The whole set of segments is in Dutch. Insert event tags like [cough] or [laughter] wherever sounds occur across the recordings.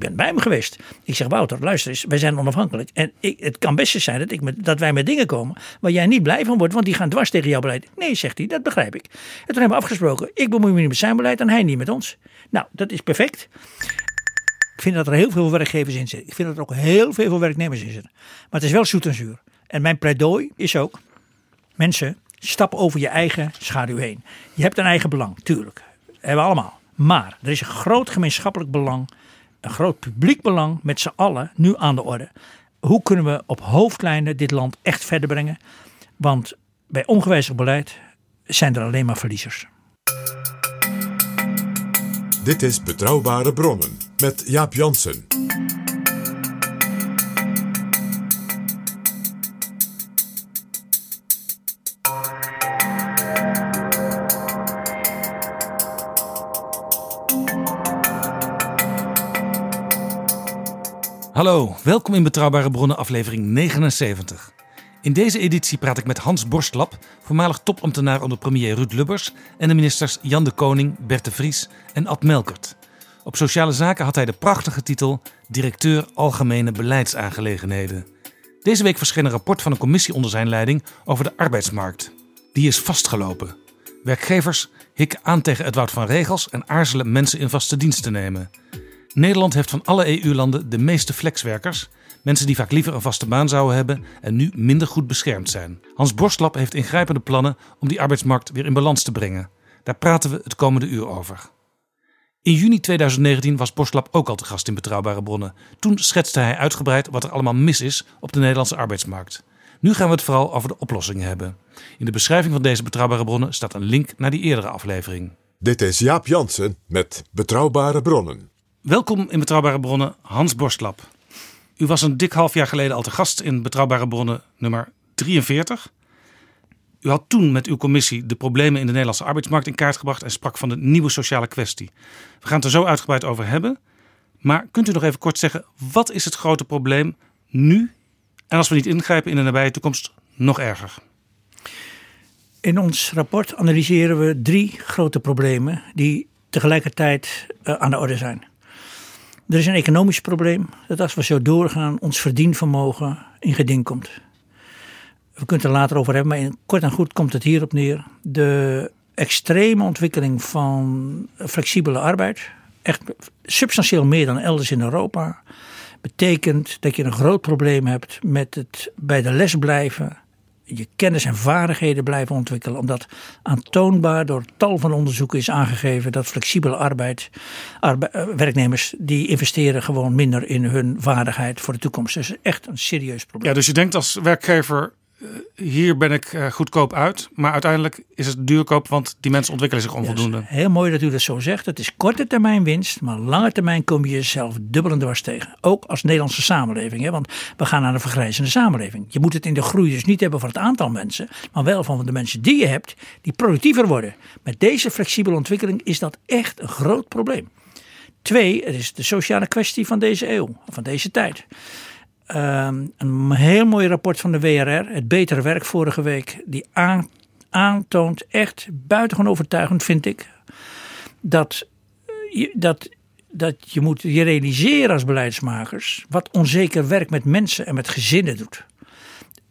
Ben bij hem geweest. Ik zeg, Wouter, luister eens, wij zijn onafhankelijk. En ik, het kan best zijn dat, ik met, dat wij met dingen komen waar jij niet blij van wordt, want die gaan dwars tegen jouw beleid. Nee, zegt hij, dat begrijp ik. En toen hebben we afgesproken, ik bemoei me niet met zijn beleid en hij niet met ons. Nou, dat is perfect. Ik vind dat er heel veel werkgevers in zitten. Ik vind dat er ook heel veel werknemers in zitten. Maar het is wel zoet en zuur. En mijn pleidooi is ook, mensen, stap over je eigen schaduw heen. Je hebt een eigen belang, tuurlijk. Hebben we allemaal. Maar er is een groot gemeenschappelijk belang, een groot publiek belang met z'n allen nu aan de orde. Hoe kunnen we op hoofdlijnen dit land echt verder brengen? Want bij ongewijzigd beleid zijn er alleen maar verliezers. Dit is Betrouwbare Bronnen met Jaap Jansen. Hallo, welkom in Betrouwbare Bronnen aflevering 79. In deze editie praat ik met Hans Borstlap, voormalig topambtenaar onder premier Ruud Lubbers en de ministers Jan de Koning, Bert de Vries en Ad Melkert. Op sociale zaken had hij de prachtige titel Directeur Algemene Beleidsaangelegenheden. Deze week verscheen een rapport van een commissie onder zijn leiding over de arbeidsmarkt. Die is vastgelopen. Werkgevers hikken aan tegen het woud van regels en aarzelen mensen in vaste dienst te nemen. Nederland heeft van alle EU-landen de meeste flexwerkers. Mensen die vaak liever een vaste baan zouden hebben en nu minder goed beschermd zijn. Hans Borstlap heeft ingrijpende plannen om die arbeidsmarkt weer in balans te brengen. Daar praten we het komende uur over. In juni 2019 was Borstlap ook al te gast in Betrouwbare Bronnen. Toen schetste hij uitgebreid wat er allemaal mis is op de Nederlandse arbeidsmarkt. Nu gaan we het vooral over de oplossingen hebben. In de beschrijving van deze Betrouwbare Bronnen staat een link naar die eerdere aflevering. Dit is Jaap Jansen met Betrouwbare Bronnen. Welkom in Betrouwbare Bronnen, Hans Borstlap. U was een dik half jaar geleden al te gast in Betrouwbare Bronnen nummer 43. U had toen met uw commissie de problemen in de Nederlandse arbeidsmarkt in kaart gebracht en sprak van de nieuwe sociale kwestie. We gaan het er zo uitgebreid over hebben. Maar kunt u nog even kort zeggen, wat is het grote probleem nu? En als we niet ingrijpen in de nabije toekomst, nog erger. In ons rapport analyseren we drie grote problemen die tegelijkertijd eh, aan de orde zijn. Er is een economisch probleem dat als we zo doorgaan ons verdienvermogen in geding komt. We kunnen het er later over hebben, maar in kort en goed komt het hierop neer. De extreme ontwikkeling van flexibele arbeid, echt substantieel meer dan elders in Europa, betekent dat je een groot probleem hebt met het bij de les blijven, je kennis en vaardigheden blijven ontwikkelen. Omdat aantoonbaar door tal van onderzoeken is aangegeven dat flexibele arbeid, arbe- eh, werknemers die investeren gewoon minder in hun vaardigheid voor de toekomst. Dus echt een serieus probleem. Ja, dus je denkt als werkgever, hier ben ik eh, goedkoop uit. Maar uiteindelijk is het duurkoop, want die mensen ontwikkelen zich onvoldoende. Heel mooi dat u dat zo zegt. Het is korte termijn winst, maar lange termijn kom je jezelf dubbel en dwars tegen. Ook als Nederlandse samenleving. Hè? Want we gaan naar een vergrijzende samenleving. Je moet het in de groei dus niet hebben van het aantal mensen, maar wel van de mensen die je hebt, die productiever worden. Met deze flexibele ontwikkeling is dat echt een groot probleem. Twee, het is de sociale kwestie van deze eeuw, van deze tijd. Ehm, een heel mooi rapport van de WRR, het betere werk vorige week, die aan, aantoont echt buitengewoon overtuigend, vind ik, dat je, dat, dat je moet je realiseren als beleidsmakers wat onzeker werk met mensen en met gezinnen doet.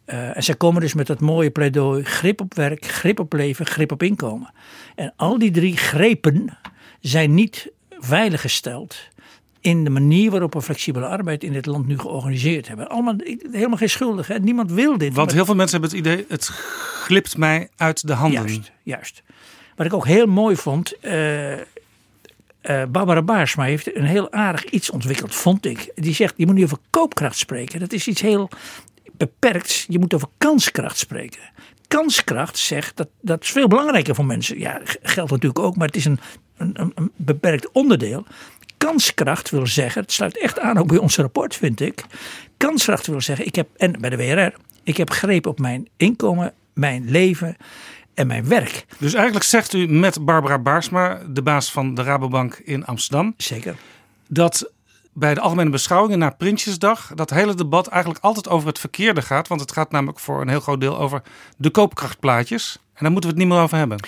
Eh, en zij komen dus met dat mooie pleidooi: grip op werk, grip op leven, grip op inkomen. En al die drie grepen zijn niet veiliggesteld in de manier waarop we flexibele arbeid in dit land nu georganiseerd hebben. Allemaal helemaal geen schuldig. Niemand wil dit. Want heel veel mensen hebben het idee, het glipt mij uit de handen. Juist, juist. Wat ik ook heel mooi vond. Uh, Barbara Baarsma heeft een heel aardig iets ontwikkeld, vond ik. Die zegt, je moet niet over koopkracht spreken. Dat is iets heel beperkt. Je moet over kanskracht spreken. Kanskracht zegt, dat, dat is veel belangrijker voor mensen. Ja, geldt natuurlijk ook, maar het is een, een, een beperkt onderdeel kanskracht wil zeggen, het sluit echt aan ook bij ons rapport vind ik. Kanskracht wil zeggen, ik heb, en bij de WRR, ik heb greep op mijn inkomen, mijn leven en mijn werk. Dus eigenlijk zegt u met Barbara Baarsma, de baas van de Rabobank in Amsterdam. Zeker. Dat bij de algemene beschouwingen na Prinsjesdag dat hele debat eigenlijk altijd over het verkeerde gaat. Want het gaat namelijk voor een heel groot deel over de koopkrachtplaatjes. En daar moeten we het niet meer over hebben.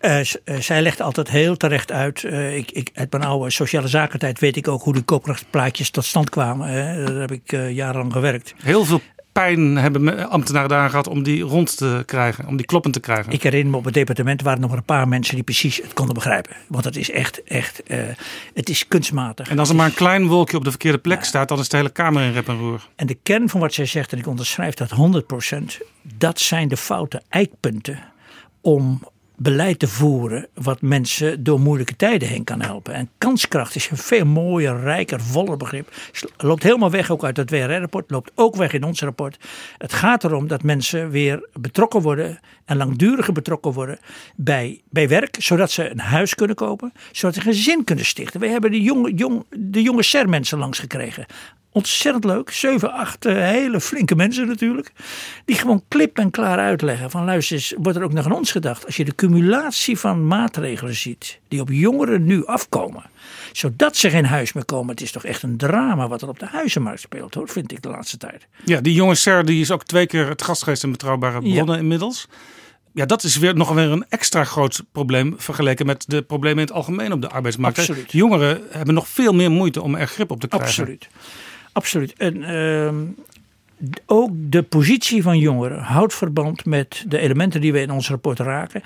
Uh, zij legt altijd heel terecht uit. Uh, ik, ik, uit mijn oude sociale zakentijd weet ik ook hoe de koopkrachtplaatjes tot stand kwamen. Hè. Daar heb ik jarenlang gewerkt. Heel veel pijn hebben ambtenaren daar gehad om die rond te krijgen, om die kloppend te krijgen. Ik herinner me op het departement waren nog een paar mensen die precies het konden begrijpen. Want het is echt, echt, het is kunstmatig. En als er maar een klein wolkje op de verkeerde plek staat, dan is de hele kamer in rep en roer. En de kern van wat zij zegt, en ik onderschrijf dat 100%, dat zijn de foute eikpunten om beleid te voeren wat mensen door moeilijke tijden heen kan helpen. En kanskracht is een veel mooier, rijker, voller begrip. Loopt helemaal weg ook uit het WRR-rapport, loopt ook weg in ons rapport. Het gaat erom dat mensen weer betrokken worden en langduriger betrokken worden bij, bij werk, zodat ze een huis kunnen kopen, zodat ze een gezin kunnen stichten. We hebben de jonge, jong, de jonge SER-mensen langs gekregen. Ontzettend leuk. 7, 8 eh, hele flinke mensen natuurlijk. Die gewoon klip en klaar uitleggen. Van luister eens, wordt er ook nog aan ons gedacht. Als je de cumulatie van maatregelen ziet. Die op jongeren nu afkomen. Zodat ze geen huis meer komen. Het is toch echt een drama wat er op de huizenmarkt speelt hoor. Vind ik de laatste tijd. Ja, die jonge Ser die is ook twee keer het gastgeest in Betrouwbare Bronnen inmiddels. Ja, dat is weer nog weer een extra groot probleem vergeleken met de problemen in het algemeen op de arbeidsmarkt. Absoluut. Jongeren hebben nog veel meer moeite om er grip op te krijgen. Absoluut. Absoluut. En ehm, ook de positie van jongeren houdt verband met de elementen die we in ons rapport raken.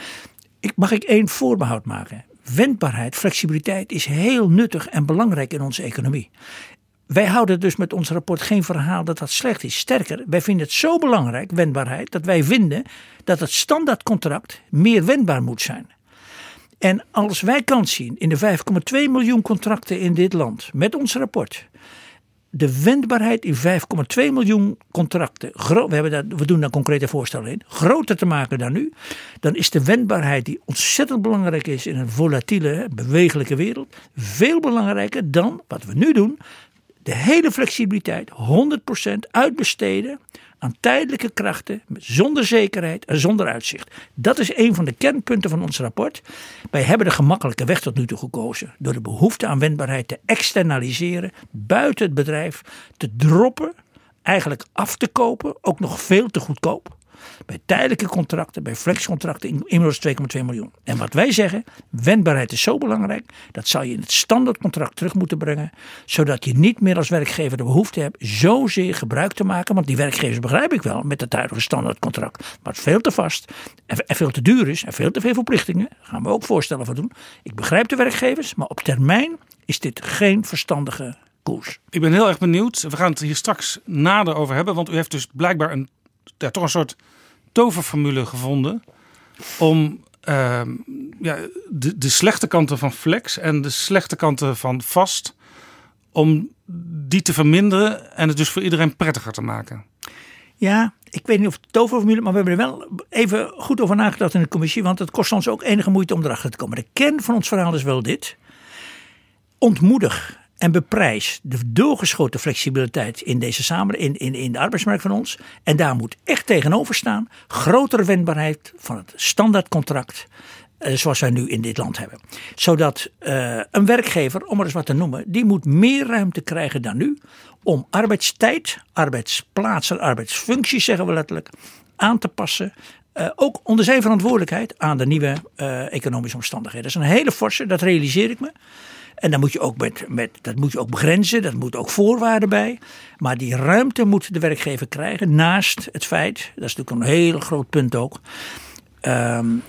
Ik, mag ik één voorbehoud maken? Wendbaarheid, flexibiliteit is heel nuttig en belangrijk in onze economie. Wij houden dus met ons rapport geen verhaal dat dat slecht is. Sterker, wij vinden het zo belangrijk, wendbaarheid, dat wij vinden dat het standaardcontract meer wendbaar moet zijn. En als wij kans zien in de 5,2 miljoen contracten in dit land met ons rapport de wendbaarheid in 5,2 miljoen contracten, we, hebben daar, we doen daar concrete voorstellen in, groter te maken dan nu, dan is de wendbaarheid die ontzettend belangrijk is in een volatiele, bewegelijke wereld, veel belangrijker dan wat we nu doen. De hele flexibiliteit, 100% uitbesteden aan tijdelijke krachten zonder zekerheid en zonder uitzicht. Dat is een van de kernpunten van ons rapport. Wij hebben de gemakkelijke weg tot nu toe gekozen door de behoefte aan wendbaarheid te externaliseren, buiten het bedrijf te droppen, eigenlijk af te kopen, ook nog veel te goedkoop. Bij tijdelijke contracten, bij flexcontracten inmiddels 2,2 miljoen. En wat wij zeggen, wendbaarheid is zo belangrijk, dat zou je in het standaardcontract terug moeten brengen, zodat je niet meer als werkgever de behoefte hebt zozeer gebruik te maken, want die werkgevers begrijp ik wel met het huidige standaardcontract, maar veel te vast en veel te duur is en veel te veel verplichtingen, daar gaan we ook voorstellen voor doen. Ik begrijp de werkgevers, maar op termijn is dit geen verstandige koers. Ik ben heel erg benieuwd. We gaan het hier straks nader over hebben. Want u heeft dus blijkbaar een, ja, toch een soort toverformule gevonden om uh, ja, de, de slechte kanten van flex en de slechte kanten van vast, om die te verminderen en het dus voor iedereen prettiger te maken. Ja, ik weet niet of het toverformule, maar we hebben er wel even goed over nagedacht in de commissie, want het kost ons ook enige moeite om erachter te komen. De kern van ons verhaal is wel dit. Ontmoedig en beprijs de doorgeschoten flexibiliteit in deze samenleving, in, in, in de arbeidsmarkt van ons. En daar moet echt tegenover staan grotere wendbaarheid van het standaardcontract. Eh, zoals wij nu in dit land hebben. Zodat uh, een werkgever, om er eens wat te noemen, die moet meer ruimte krijgen dan nu. Om arbeidstijd, arbeidsplaatsen, arbeidsfuncties zeggen we letterlijk, aan te passen uh, ook onder zijn verantwoordelijkheid aan de nieuwe economische omstandigheden. Dat is een hele forse, dat realiseer ik me. En dan moet je ook met, met, dat moet je ook begrenzen, dat moet ook voorwaarden bij. Maar die ruimte moet de werkgever krijgen naast het feit, dat is natuurlijk een heel groot punt ook. Um,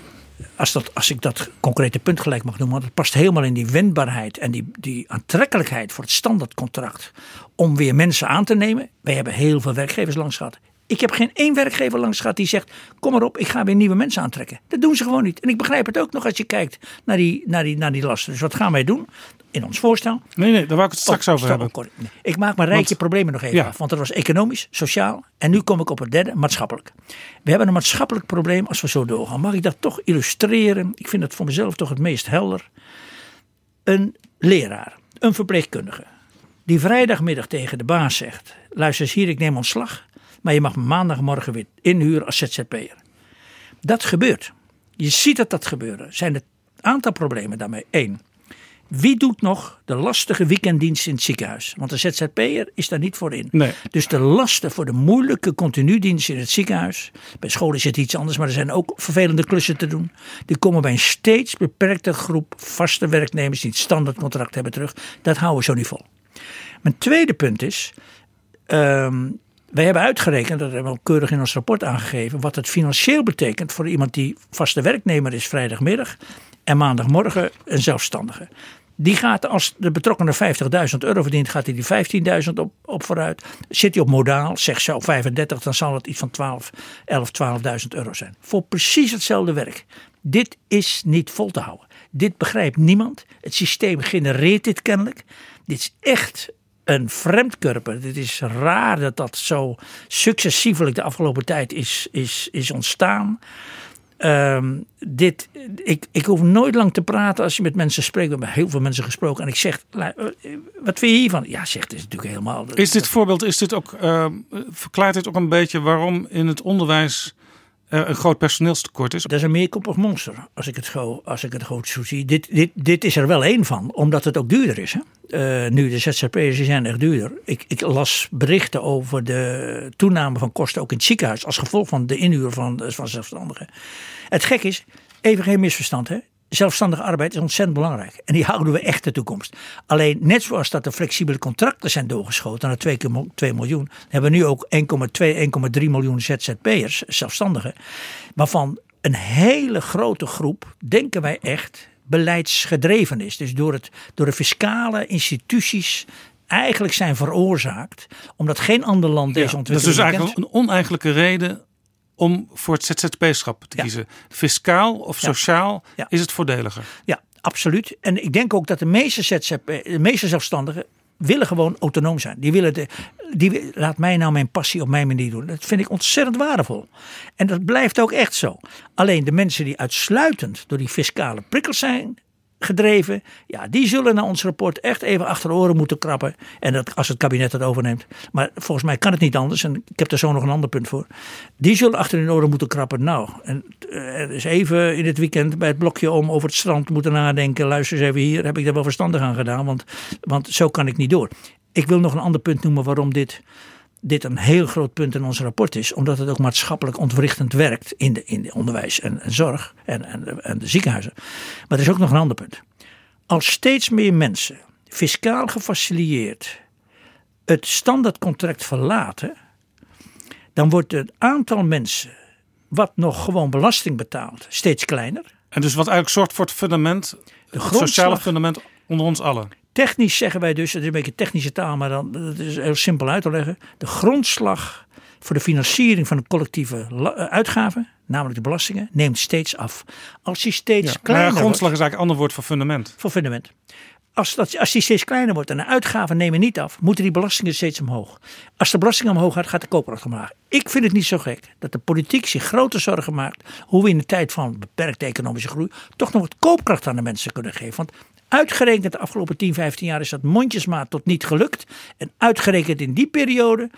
als, dat, als ik dat concrete punt gelijk mag noemen, want het past helemaal in die wendbaarheid en die, die aantrekkelijkheid voor het standaardcontract om weer mensen aan te nemen. Wij hebben heel veel werkgevers langs gehad. Ik heb geen één werkgever langs gehad die zegt: Kom maar op, ik ga weer nieuwe mensen aantrekken. Dat doen ze gewoon niet. En ik begrijp het ook nog als je kijkt naar die, naar die, naar die lasten. Dus wat gaan wij doen? In ons voorstel. Nee, nee, daar wou ik het straks Oh, over hebben. Nee. Ik maak mijn rijtje Want- problemen nog even Ja. af. Want dat was economisch, sociaal. En nu kom ik op het derde, maatschappelijk. We hebben een maatschappelijk probleem als we zo doorgaan. Mag ik dat toch illustreren? Ik vind het voor mezelf toch het meest helder. Een leraar, een verpleegkundige. Die vrijdagmiddag tegen de baas zegt. Luister eens hier, ik neem ontslag. Maar je mag maandagmorgen weer inhuren als ZZP'er. Dat gebeurt. Je ziet dat dat gebeuren. Zijn er een aantal problemen daarmee. Eén. Wie doet nog de lastige weekenddienst in het ziekenhuis? Want de ZZP'er is daar niet voor in. Nee. Dus de lasten voor de moeilijke continudienst in het ziekenhuis. Bij school is het iets anders, maar er zijn ook vervelende klussen te doen. Die komen bij een steeds beperkte groep vaste werknemers die het standaardcontract hebben terug. Dat houden we zo niet vol. Mijn tweede punt is. ehm, wij hebben uitgerekend, dat hebben we keurig in ons rapport aangegeven, wat het financieel betekent voor iemand die vaste werknemer is vrijdagmiddag en maandagmorgen een zelfstandige. Die gaat als de betrokkenen 50.000 euro verdient, gaat hij die 15.000 op, op vooruit. Zit hij op modaal, zeg zo 35, dan zal het iets van 12, 11, 12.000 euro zijn. Voor precies hetzelfde werk. Dit is niet vol te houden. Dit begrijpt niemand. Het systeem genereert dit kennelijk. Dit is echt een vreemdkörper. Het is raar dat dat zo successievelijk de afgelopen tijd is, is, is ontstaan. Ehm, dit, ik, ik hoef nooit lang te praten als je met mensen spreekt. We hebben heel veel mensen gesproken. En ik zeg, "Lu- eh, wat vind je hiervan? Ja, zegt, is natuurlijk helemaal... Is dit voorbeeld, is dit ook, eh, verklaart dit ook een beetje waarom in het onderwijs er een groot personeelstekort is? Dat is een meerkoppig monster, als ik het, als ik het goed zo zie. Dit, dit, dit is er wel één van, omdat het ook duurder is. Hè? Eh, nu, de ZZP'ers zijn echt duurder. Ik, ik las berichten over de toename van kosten ook in het ziekenhuis... als gevolg van de inhuur van, van zelfstandigen. Het gek is, even geen misverstand... Hè? Zelfstandige arbeid is ontzettend belangrijk. En die houden we echt de toekomst. Alleen net zoals dat de flexibele contracten zijn doorgeschoten naar 2, 2 miljoen. Hebben we nu ook 1,2, 1,3 miljoen ZZP'ers, zelfstandigen. Waarvan een hele grote groep, denken wij echt, beleidsgedreven is. Dus door, het, door de fiscale instituties eigenlijk zijn veroorzaakt. Omdat geen ander land deze dat is dus kent. eigenlijk een oneigenlijke reden om voor het ZZP-schap te Ja. kiezen. Fiscaal of Ja. sociaal Ja. is het voordeliger. Ja, absoluut. En ik denk ook dat de meeste ZZP, de meeste zelfstandigen willen gewoon autonoom zijn. Die willen de, die, laat mij nou mijn passie op mijn manier doen. Dat vind ik ontzettend waardevol. En dat blijft ook echt zo. Alleen de mensen die uitsluitend door die fiscale prikkels zijn gedreven, ja, die zullen naar ons rapport echt even achter de oren moeten krappen. En dat als het kabinet het overneemt. Maar volgens mij kan het niet anders. En ik heb er zo nog een ander punt voor. Die zullen achter hun oren moeten krappen. Nou, en eh, er is even in het weekend bij het blokje om over het strand moeten nadenken. Luister eens even hier, heb ik daar wel verstandig aan gedaan? Want, want zo kan ik niet door. Ik wil nog een ander punt noemen waarom dit, dit een heel groot punt in ons rapport is. Omdat het ook maatschappelijk ontwrichtend werkt in de, in de onderwijs en, en zorg en, en, en de ziekenhuizen. Maar er is ook nog een ander punt. Als steeds meer mensen fiscaal gefaciliteerd het standaardcontract verlaten, dan wordt het aantal mensen wat nog gewoon belasting betaalt steeds kleiner. En dus wat eigenlijk zorgt voor het fundament, De het sociale fundament onder ons allen. Technisch zeggen wij dus, het is een beetje technische taal, maar dan, dat is heel simpel uit te leggen. De grondslag voor de financiering van de collectieve eh, uitgaven, namelijk de belastingen, neemt steeds af. Als die steeds Ja. Kleiner ja, grondslag wordt, is eigenlijk een ander woord voor fundament. voor fundament. Als, dat, als die steeds kleiner wordt en de uitgaven nemen niet af, moeten die belastingen steeds omhoog. Als de belasting omhoog gaat, gaat de koopkracht omlaag. Ik vind het niet zo gek dat de politiek zich grote zorgen maakt hoe we in de tijd van beperkte economische groei toch nog wat koopkracht aan de mensen kunnen geven. Want uitgerekend de afgelopen 10, 15 jaar is dat mondjesmaat tot niet gelukt. En uitgerekend in die periode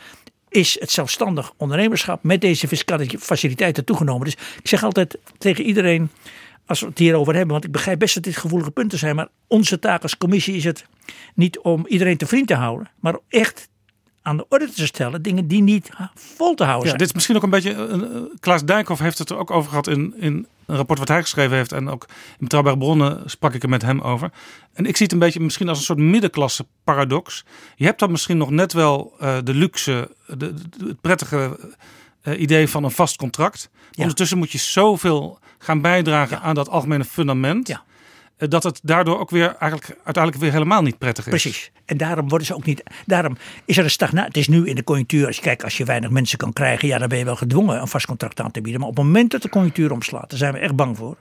is het zelfstandig ondernemerschap met deze fiscale faciliteiten toegenomen. Dus ik zeg altijd tegen iedereen, als we het hierover hebben, want ik begrijp best dat dit gevoelige punten zijn, maar onze taak als commissie is het niet om iedereen te vriend te houden, maar echt aan de orde te stellen dingen die niet vol te houden Ja, zijn. dit is misschien ook een beetje. eh, Klaas Dijkhoff heeft het er ook over gehad in, in een rapport wat hij geschreven heeft. En ook in Betrouwbare Bronnen sprak ik er met hem over. En ik zie het een beetje misschien als een soort middenklasse paradox. Je hebt dan misschien nog net wel eh, de luxe, de, de- het prettige idee van een vast contract. Ondertussen moet je zoveel gaan bijdragen aan dat algemene fundament. Ja. Eh, Dat het daardoor ook weer eigenlijk uiteindelijk weer helemaal niet prettig is. Precies. En daarom worden ze ook niet. Daarom is er een stagnatie. Het is nu in de conjunctuur. Als je kijkt, als je weinig mensen kan krijgen, ja, dan ben je wel gedwongen een vast contract aan te bieden. Maar op het moment dat de conjunctuur omslaat, daar zijn we echt bang voor.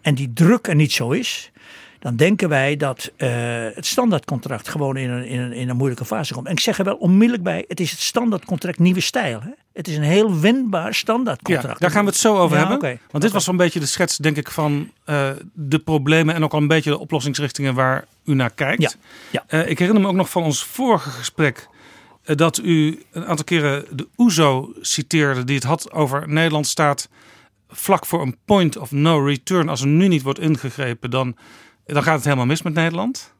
En die druk er niet zo is. Dan denken wij dat eh, het standaardcontract gewoon in een, in, een, in een moeilijke fase komt. En ik zeg er wel onmiddellijk bij: het is het standaardcontract nieuwe stijl. Hè? Het is een heel wendbaar Ja, standaardcontract. daar gaan we het zo over Ja, hebben. Want dit was zo'n beetje de schets, denk ik, van eh, de problemen en ook al een beetje de oplossingsrichtingen waar u naar kijkt. Ja, ja. Eh, ik herinner me ook nog van ons vorige gesprek eh, dat u een aantal keren de OESO citeerde, die het had over Nederland staat vlak voor een point of no return. Als er nu niet wordt ingegrepen, dan, dan gaat het helemaal mis met Nederland.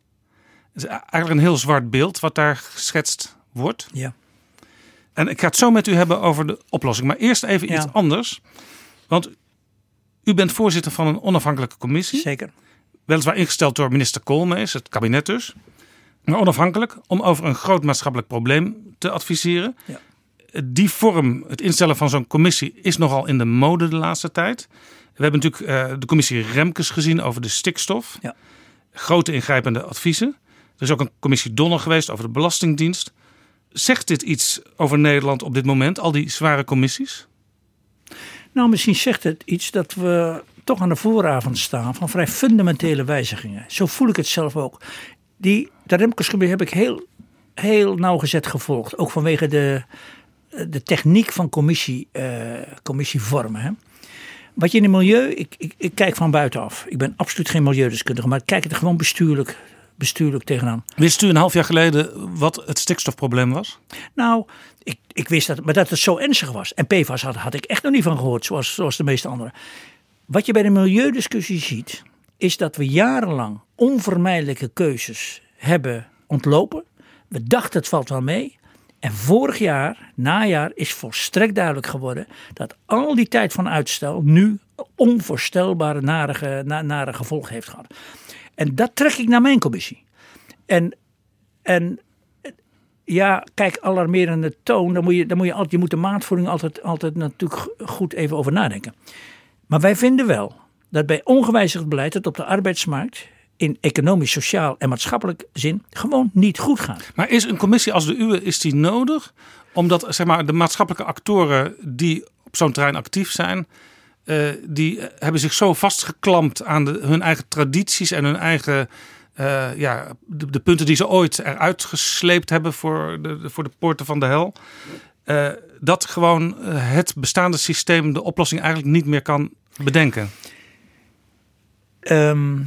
Het is eigenlijk een heel zwart beeld wat daar geschetst wordt. Ja. En ik ga het zo met u hebben over de oplossing. Maar eerst even Ja. iets anders. Want u bent voorzitter van een onafhankelijke commissie. Zeker. Weliswaar ingesteld door minister Koolmees, het kabinet dus. Maar onafhankelijk om over een groot maatschappelijk probleem te adviseren. Ja. Die vorm, het instellen van zo'n commissie, is nogal in de mode de laatste tijd. We hebben natuurlijk eh, de commissie Remkes gezien over de stikstof. Ja. Grote ingrijpende adviezen. Er is ook een commissie Donner geweest over de Belastingdienst. Zegt dit iets over Nederland op dit moment, al die zware commissies? Nou, misschien zegt het iets dat we toch aan de vooravond staan van vrij fundamentele wijzigingen. Zo voel ik het zelf ook. Die, de heb ik heel, heel nauwgezet gevolgd. Ook vanwege de, de techniek van commissie, eh, commissievormen. Hè. Wat je in het milieu, ik, ik, kijk van buitenaf. Ik ben absoluut geen milieudeskundige, maar ik kijk er gewoon bestuurlijk, bestuurlijk tegenaan. Wist u een half jaar geleden wat het stikstofprobleem was? Nou, ik, ik wist dat, maar dat het zo ernstig was. En PFAS had, had ik echt nog niet van gehoord, zoals, zoals de meeste anderen. Wat je bij de milieudiscussie ziet, is dat we jarenlang onvermijdelijke keuzes hebben ontlopen. We dachten het valt wel mee. En vorig jaar, najaar, is volstrekt duidelijk geworden dat al die tijd van uitstel nu onvoorstelbare nare, na- nare gevolgen heeft gehad. En dat trek ik naar mijn commissie. En, en ja, kijk, alarmerende toon, dan moet je, dan moet je, altijd, je moet de maatvoering altijd, altijd natuurlijk goed even over nadenken. Maar wij vinden wel dat bij ongewijzigd beleid het op de arbeidsmarkt in economisch, sociaal en maatschappelijk zin gewoon niet goed gaat. Maar is een commissie als de uwe is die nodig? Omdat zeg maar, de maatschappelijke actoren die op zo'n terrein actief zijn, eh, die hebben zich zo vastgeklampt aan de, hun eigen tradities en hun eigen eh, ja, de, punten die ze ooit eruit gesleept hebben voor de, voor de poorten van de hel. eh, dat gewoon het bestaande systeem de oplossing eigenlijk niet meer kan bedenken. Ehm,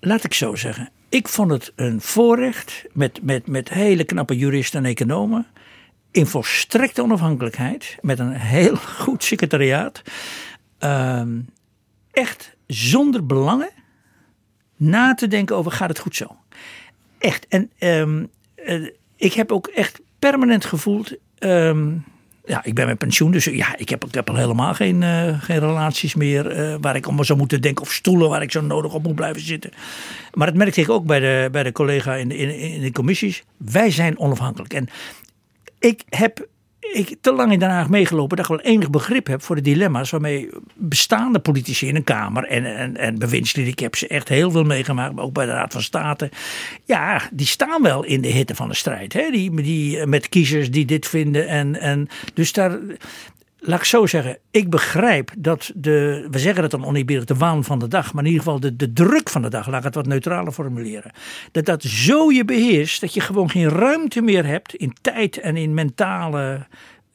laat ik zo zeggen. Ik vond het een voorrecht met, met, met hele knappe juristen en economen. In volstrekte onafhankelijkheid. Met een heel goed secretariaat. ehm, echt zonder belangen na te denken over gaat het goed zo. Echt. En ehm, eh, ik heb ook echt permanent gevoeld. ehm, ja, ik ben met pensioen, dus ja, ik heb, ik heb al helemaal geen, eh, geen relaties meer eh, waar ik allemaal zou moeten denken. Of stoelen waar ik zo nodig op moet blijven zitten. Maar dat merkte ik ook bij de, bij de collega in de, in, in de commissies. Wij zijn onafhankelijk. En ik heb ik te lang in Den Haag meegelopen dat ik wel enig begrip heb voor de dilemma's waarmee bestaande politici in een Kamer en, en, en ik heb ze echt heel veel meegemaakt, maar ook bij de Raad van State. Ja, die staan wel in de hitte van de strijd. Hè? Die, die, met kiezers die dit vinden. En, en, dus daar, laat ik zo zeggen, ik begrijp dat de, we zeggen het dan oneerbiedig, de waan van de dag, maar in ieder geval de, de druk van de dag, laat ik het wat neutraler formuleren. Dat dat zo je beheerst dat je gewoon geen ruimte meer hebt in tijd en in mentale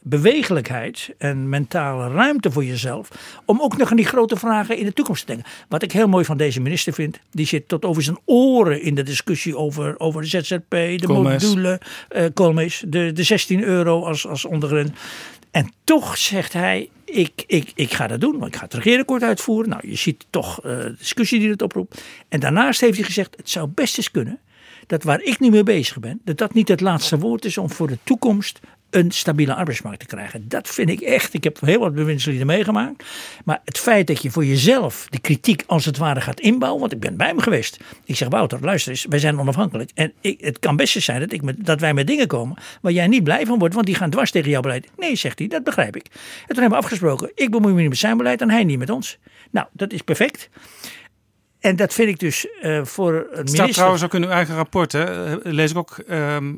bewegelijkheid en mentale ruimte voor jezelf. Om ook nog aan die grote vragen in de toekomst te denken. Wat ik heel mooi van deze minister vind. Die zit tot over zijn oren in de discussie over, over de ZZP, de module, eh Koolmees, de, de 16 euro als, als ondergrens. En toch zegt hij, ik, ik, ik ga dat doen, want ik ga het regeerakkoord uitvoeren. Nou, je ziet toch eh, de discussie die het oproept. En daarnaast heeft hij gezegd, het zou best eens kunnen dat waar ik nu mee bezig ben, dat dat niet het laatste woord is om voor de toekomst een stabiele arbeidsmarkt te krijgen. Dat vind ik echt. Ik heb heel wat bewindslieden meegemaakt. Maar het feit dat je voor jezelf de kritiek als het ware gaat inbouwen. Want ik ben bij hem geweest. Ik zeg Wouter, luister eens, wij zijn onafhankelijk. En ik, het kan best zijn dat, ik met, dat wij met dingen komen waar jij niet blij van wordt. Want die gaan dwars tegen jouw beleid. Nee, zegt hij, dat begrijp ik. En toen hebben we afgesproken, ik bemoei me niet met zijn beleid en hij niet met ons. Nou, dat is perfect. En dat vind ik dus uh, voor een minister... staat trouwens ook in uw eigen rapport, hè? lees ik ook. Ehm,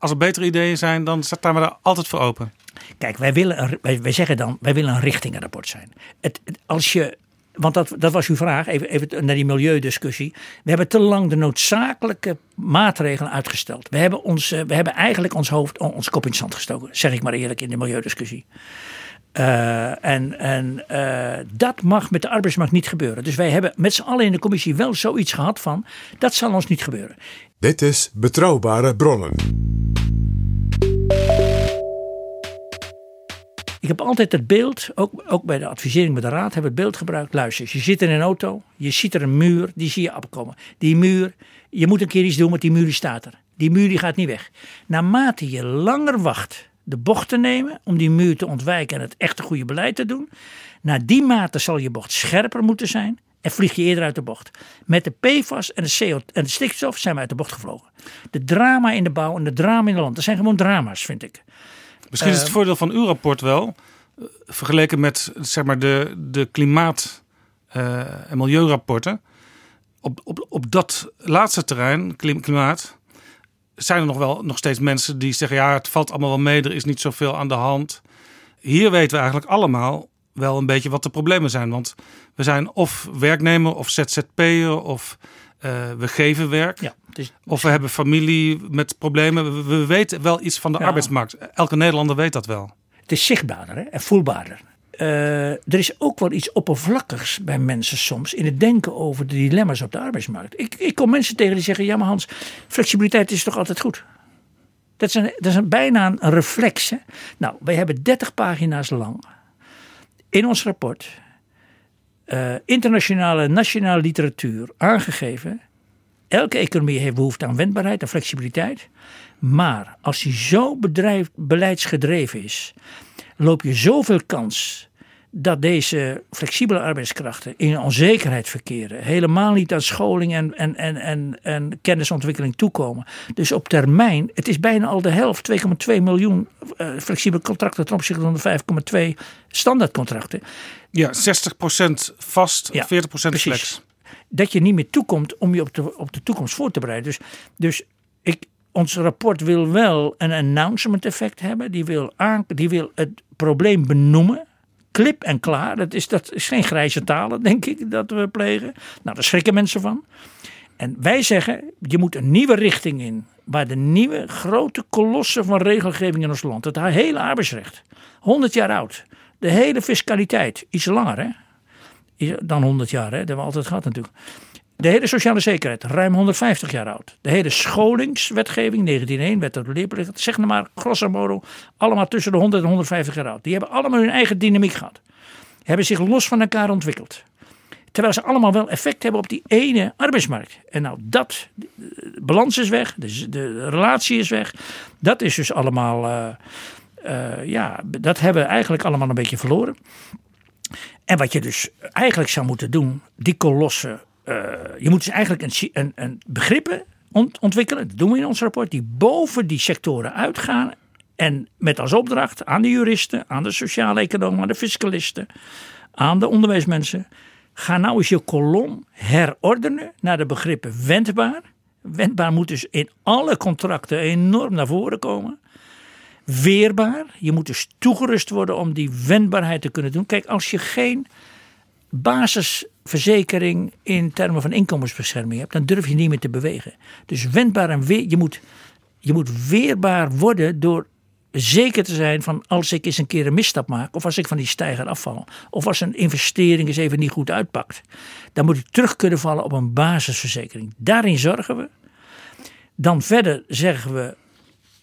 als er betere ideeën zijn, dan staan we daar altijd voor open. Kijk, wij, willen, wij, wij zeggen dan, wij willen een richtingenrapport zijn. Het, als je want dat, dat was uw vraag, even, even naar die milieudiscussie. We hebben te lang de noodzakelijke maatregelen uitgesteld. We hebben, ons, we hebben eigenlijk ons hoofd, ons kop in het zand gestoken, zeg ik maar eerlijk, in de milieudiscussie. Uh, en en uh, dat mag met de arbeidsmarkt niet gebeuren. Dus wij hebben met z'n allen in de commissie wel zoiets gehad van, dat zal ons niet gebeuren. Dit is Betrouwbare Bronnen. Ik heb altijd het beeld, ook, ook bij de advisering met de raad, hebben het beeld gebruikt. Luister, je zit in een auto, je ziet er een muur, die zie je opkomen. Die muur, je moet een keer iets doen, want die muur die staat er. Die muur die gaat niet weg. Naarmate je langer wacht de bocht te nemen om die muur te ontwijken en het echte goede beleid te doen, naar die mate zal je bocht scherper moeten zijn en vlieg je eerder uit de bocht. Met de PFAS en de, CO en de stikstof zijn we uit de bocht gevlogen. De drama in de bouw en de drama in het land, dat zijn gewoon drama's, vind ik. Misschien is het eh, voordeel van uw rapport wel, eh, vergeleken met zeg maar, de, de klimaat- uh, en milieurapporten. Op, op, op dat laatste terrein, klimaat, zijn er nog wel nog steeds mensen die zeggen: ja, het valt allemaal wel mee, er is niet zoveel aan de hand. Hier weten we eigenlijk allemaal wel een beetje wat de problemen zijn. Want we zijn of werknemer of ZZP'er of uh, we geven werk. Ja, of we hebben familie met problemen. We, weten wel iets van de arbeidsmarkt. Elke Nederlander weet dat wel. Het is zichtbaarder hè? en voelbaarder. Uh, er is ook wel iets oppervlakkigs bij mensen soms in het denken over de dilemma's op de arbeidsmarkt. Ik, ik kom mensen tegen die zeggen: Ja, maar Hans, flexibiliteit is toch altijd goed? Dat is, een, dat is een, bijna een reflex. Hè? Nou, wij hebben 30 pagina's lang in ons rapport uh, internationale nationale literatuur aangegeven. Elke economie heeft behoefte aan wendbaarheid en flexibiliteit. Maar als die zo bedrijf, beleidsgedreven is, loop je zoveel kans dat deze flexibele arbeidskrachten in onzekerheid verkeren. Helemaal niet aan scholing en, en, en, en, en kennisontwikkeling toekomen. Dus op termijn, het is bijna al de helft, 2,2 miljoen uh, flexibele contracten ten opzichte van de 5,2 standaardcontracten. Ja, 60% vast, ja, 40% precies. flex. Dat je niet meer toekomt om je op de, op de toekomst voor te bereiden. Dus, dus ik, ons rapport wil wel een announcement effect hebben. Die wil, aan, die wil het probleem benoemen. Klip en klaar. Dat is, dat is geen grijze talen, denk ik, dat we plegen. Nou, daar schrikken mensen van. En wij zeggen, je moet een nieuwe richting in. Waar de nieuwe grote kolossen van regelgeving in ons land. Het hele arbeidsrecht. 100 jaar oud. De hele fiscaliteit. Iets langer hè. Dan 100 jaar hè. Dat hebben we altijd gehad natuurlijk. De hele sociale zekerheid, ruim 150 jaar oud. De hele scholingswetgeving, 1901, wet op de leerplicht, zeg maar grosso modo, allemaal tussen de 100 en 150 jaar oud. Die hebben allemaal hun eigen dynamiek gehad. Hebben zich los van elkaar ontwikkeld. Terwijl ze allemaal wel effect hebben op die ene arbeidsmarkt. En nou, dat, balans is weg, de, de relatie is weg. Dat is dus allemaal, uh, uh, ja, dat hebben we eigenlijk allemaal een beetje verloren. En wat je dus eigenlijk zou moeten doen, die kolossen uh, je moet dus eigenlijk een, een, een begrippen ont, ontwikkelen, dat doen we in ons rapport, die boven die sectoren uitgaan. En met als opdracht aan de juristen, aan de sociale economen, aan de fiscalisten, aan de onderwijsmensen. Ga nou eens je kolom herordenen naar de begrippen wendbaar. Wendbaar moet dus in alle contracten enorm naar voren komen. Weerbaar. Je moet dus toegerust worden om die wendbaarheid te kunnen doen. Kijk, als je geen basisverzekering in termen van inkomensbescherming hebt, dan durf je niet meer te bewegen. Dus wendbaar en weer, je moet, je moet weerbaar worden door zeker te zijn van als ik eens een keer een misstap maak, of als ik van die stijger afval, of als een investering eens even niet goed uitpakt, dan moet ik terug kunnen vallen op een basisverzekering. Daarin zorgen we. Dan verder zeggen we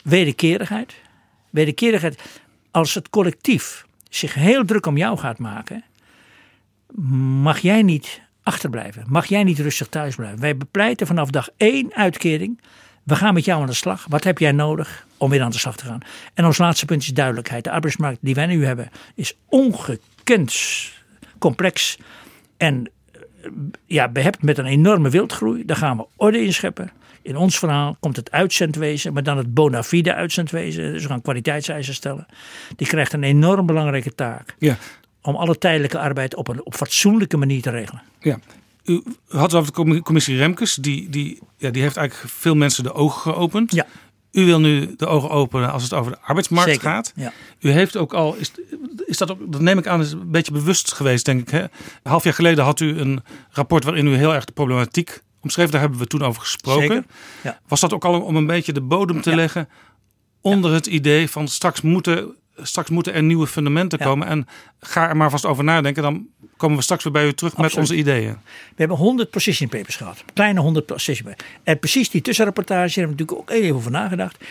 wederkerigheid. Wederkerigheid, als het collectief zich heel druk om jou gaat maken, mag jij niet achterblijven. Mag jij niet rustig thuis blijven. Wij bepleiten vanaf dag één uitkering We gaan met jou aan de slag. Wat heb jij nodig om weer aan de slag te gaan? En ons laatste punt is duidelijkheid. De arbeidsmarkt die wij nu hebben is ongekend complex. En eh, ja, behept met een enorme wildgroei. Daar gaan we orde in scheppen. In ons verhaal komt het uitzendwezen, maar dan het bona fide uitzendwezen. Dus we gaan kwaliteitseisen stellen. Die krijgt een enorm belangrijke taak. Ja. Om alle tijdelijke arbeid op een op fatsoenlijke manier te regelen. Ja. U had het over de commissie Remkes. Die, die, ja, die heeft eigenlijk veel mensen de ogen geopend. Ja. U wil nu de ogen openen als het over de arbeidsmarkt Zeker, gaat. ja. U heeft ook al, is, is dat, ook, dat neem ik aan, is een beetje bewust geweest, denk ik. Hè? Een half jaar geleden had u een rapport waarin u heel erg de problematiek omschreef. Daar hebben we toen over gesproken. Ja. Was dat ook al om een beetje de bodem te Ja. leggen onder het idee van straks moeten, straks moeten er nieuwe fundamenten komen. En ga er maar vast over nadenken. Dan komen we straks weer bij u terug met onze ideeën. We hebben 100 position papers gehad. Kleine 100 position papers. En precies die tussenrapportage hebben we natuurlijk ook even over nagedacht.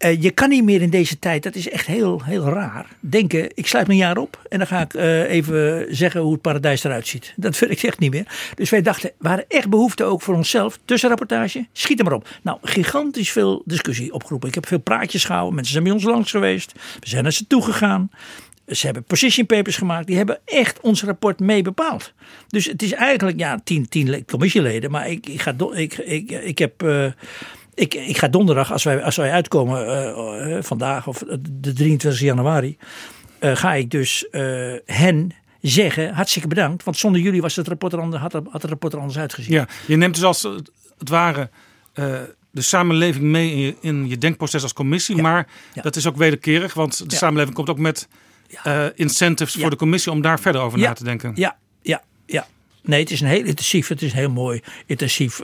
Eh, je kan niet meer in deze tijd, dat is echt heel, heel raar, denken ik sluit mijn jaar op en dan ga ik eh, even zeggen hoe het paradijs eruit ziet. Dat vind ik echt niet meer. Dus wij dachten, we echt behoefte ook voor onszelf, tussenrapportage, schiet er maar op. Nou, gigantisch veel discussie opgeroepen. Ik heb veel praatjes gehouden, mensen zijn bij ons langs geweest, we zijn naar ze toe gegaan. Ze hebben position papers gemaakt. Die hebben echt ons rapport mee bepaald. Dus het is eigenlijk ja, tien, tien le- commissieleden. Maar ik, ik, ga, ik, ik, ik heb... eh, ik, ik ga donderdag, als wij, als wij uitkomen eh, eh, vandaag of de 23 januari, eh, ga ik dus hen zeggen, hartstikke bedankt. Want zonder jullie was het rapport er anders, had, het- rapport er anders uitgezien. Ja, je neemt dus als het ware de samenleving mee in je, in je denkproces als commissie. Ja, Maar ja. dat is ook wederkerig, want de Ja. samenleving komt ook met incentives voor de commissie om daar verder over na te denken. Ja, ja, ja. Nee, het is een heel intensief, het is een heel mooi intensief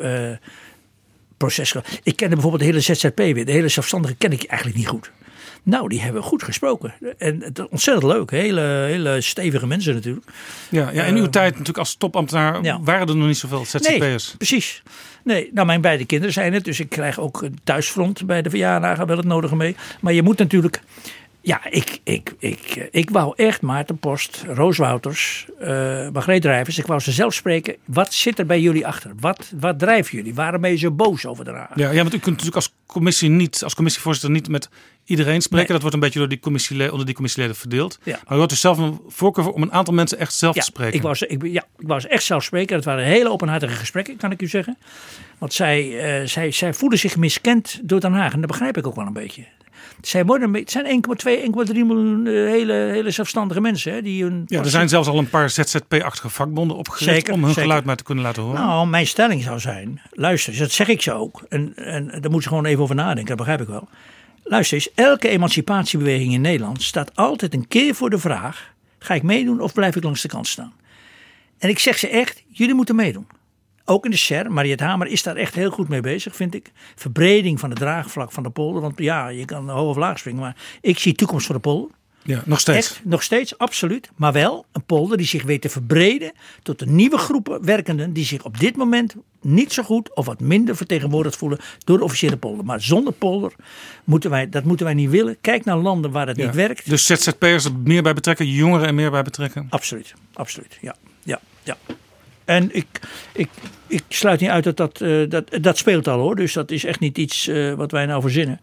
proces. Ik kende bijvoorbeeld de hele ZZP weer, de hele zelfstandige ken ik eigenlijk niet goed. Nou, die hebben goed gesproken. En het is ontzettend leuk. Hele, hele stevige mensen natuurlijk. Ja, ja, in uw tijd natuurlijk als topambtenaar Eh, ja. waren er nog niet zoveel Nee, ZZP'ers. precies. Nee, nou mijn beide kinderen zijn het. Dus ik krijg ook een thuisfront bij de verjaardagen wel het nodige mee. Maar je moet natuurlijk... Ja, ik, ik, ik, ik wou echt Maarten Post, Roos Wouters, eh Margreet Drijvers. Ik wou ze zelf spreken. Wat zit er bij jullie achter? Wat, wat drijft jullie? Waarom ben je zo boos over de raad? Ja, ja, want u kunt natuurlijk als commissie niet, als commissievoorzitter niet met iedereen spreken. Nee. Dat wordt een beetje door die commissieleden, onder die commissieleden verdeeld. Ja. Maar u had dus zelf een voorkeur voor om een aantal mensen echt zelf Ja, te spreken. ik wou, ze, ik, ja, ik wou ze echt zelf spreken. Het waren hele openhartige gesprekken, kan ik u zeggen. Want zij, eh, zij, zij voelen zich miskend door Den Haag. En dat begrijp ik ook wel een beetje. Zij worden, het zijn 1,2, 1,3 miljoen eh, hele, hele zelfstandige mensen. Hè, die hun ja, er zijn zelfs al een paar ZZP-achtige vakbonden opgericht Zeker, om hun zeker. geluid maar te kunnen laten horen. Nou, mijn stelling zou zijn, luister, dat zeg ik ze ook. En, en daar moeten ze gewoon even over nadenken, dat begrijp ik wel. Luister eens, elke emancipatiebeweging in Nederland staat altijd een keer voor de vraag: ga ik meedoen of blijf ik langs de kant staan? En ik zeg ze echt, jullie moeten meedoen. Ook in de SER, Mariette Hamer is daar echt heel goed mee bezig, vind ik. Verbreding van het draagvlak van de polder. Want ja, je kan hoog of laag springen, maar ik zie toekomst voor de polder. ja, nog steeds. Echt, nog steeds, absoluut. Maar wel een polder die zich weet te verbreden tot een nieuwe groepen werkenden die zich op dit moment niet zo goed of wat minder vertegenwoordigd voelen door de officiële polder. Maar zonder polder moeten wij, dat moeten wij niet willen. Kijk naar landen waar het Ja. niet werkt. Dus ZZP'ers er meer bij betrekken, jongeren er meer bij betrekken. Absoluut, absoluut. Ja, ja, ja. En ik, ik, ik sluit niet uit dat dat, eh, dat dat speelt al hoor. Dus dat is echt niet iets eh, wat wij nou verzinnen.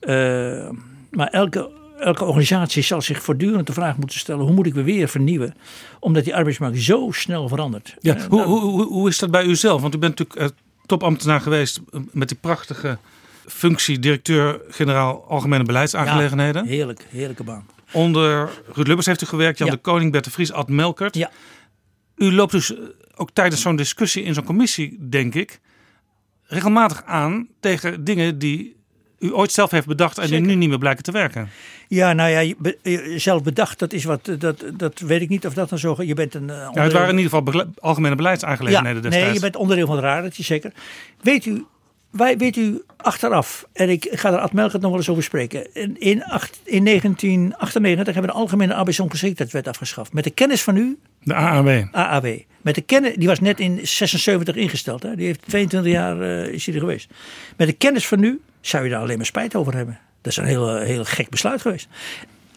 Eh, maar elke, elke organisatie zal zich voortdurend de vraag moeten stellen: hoe moet ik me weer vernieuwen? Omdat die arbeidsmarkt zo snel verandert. Ja, hoe, nou, hoe, hoe, hoe is dat bij u zelf? Want u bent natuurlijk topambtenaar geweest met die prachtige functie directeur-generaal Algemene Beleidsaangelegenheden. ja, heerlijk, heerlijke baan. Onder Ruud Lubbers heeft u gewerkt, Jan Ja. de Koning, Bert de Vries, Ad Melkert. Ja. U loopt dus eh, ook tijdens zo'n discussie in zo'n commissie, denk ik, regelmatig aan tegen dingen die u ooit zelf heeft bedacht en die nu niet meer blijken te werken. Ja, nou ja, je- zelf bedacht, dat is wat, dat, dat weet ik niet of dat dan zo. Je bent een. eh, Ja, het waren in ieder geval algemene beleidsaangelegenheden ja, destijds. Nee, je bent onderdeel van de raad, dat is zeker. Weet u, wij, weet u achteraf, en ik ga er Ad Melkert nog wel eens over spreken. In, in, acht, in 1998 hebben we de Algemene Arbeidsongeschiktheidswet afgeschaft. Met de kennis van u, De AAW. AAW. Met de kennis, die was net in 76 ingesteld. Hè? Die heeft 22 jaar eh, is hij er geweest. Met de kennis van nu zou je daar alleen maar spijt over hebben. Dat is een heel, eh, heel gek besluit geweest.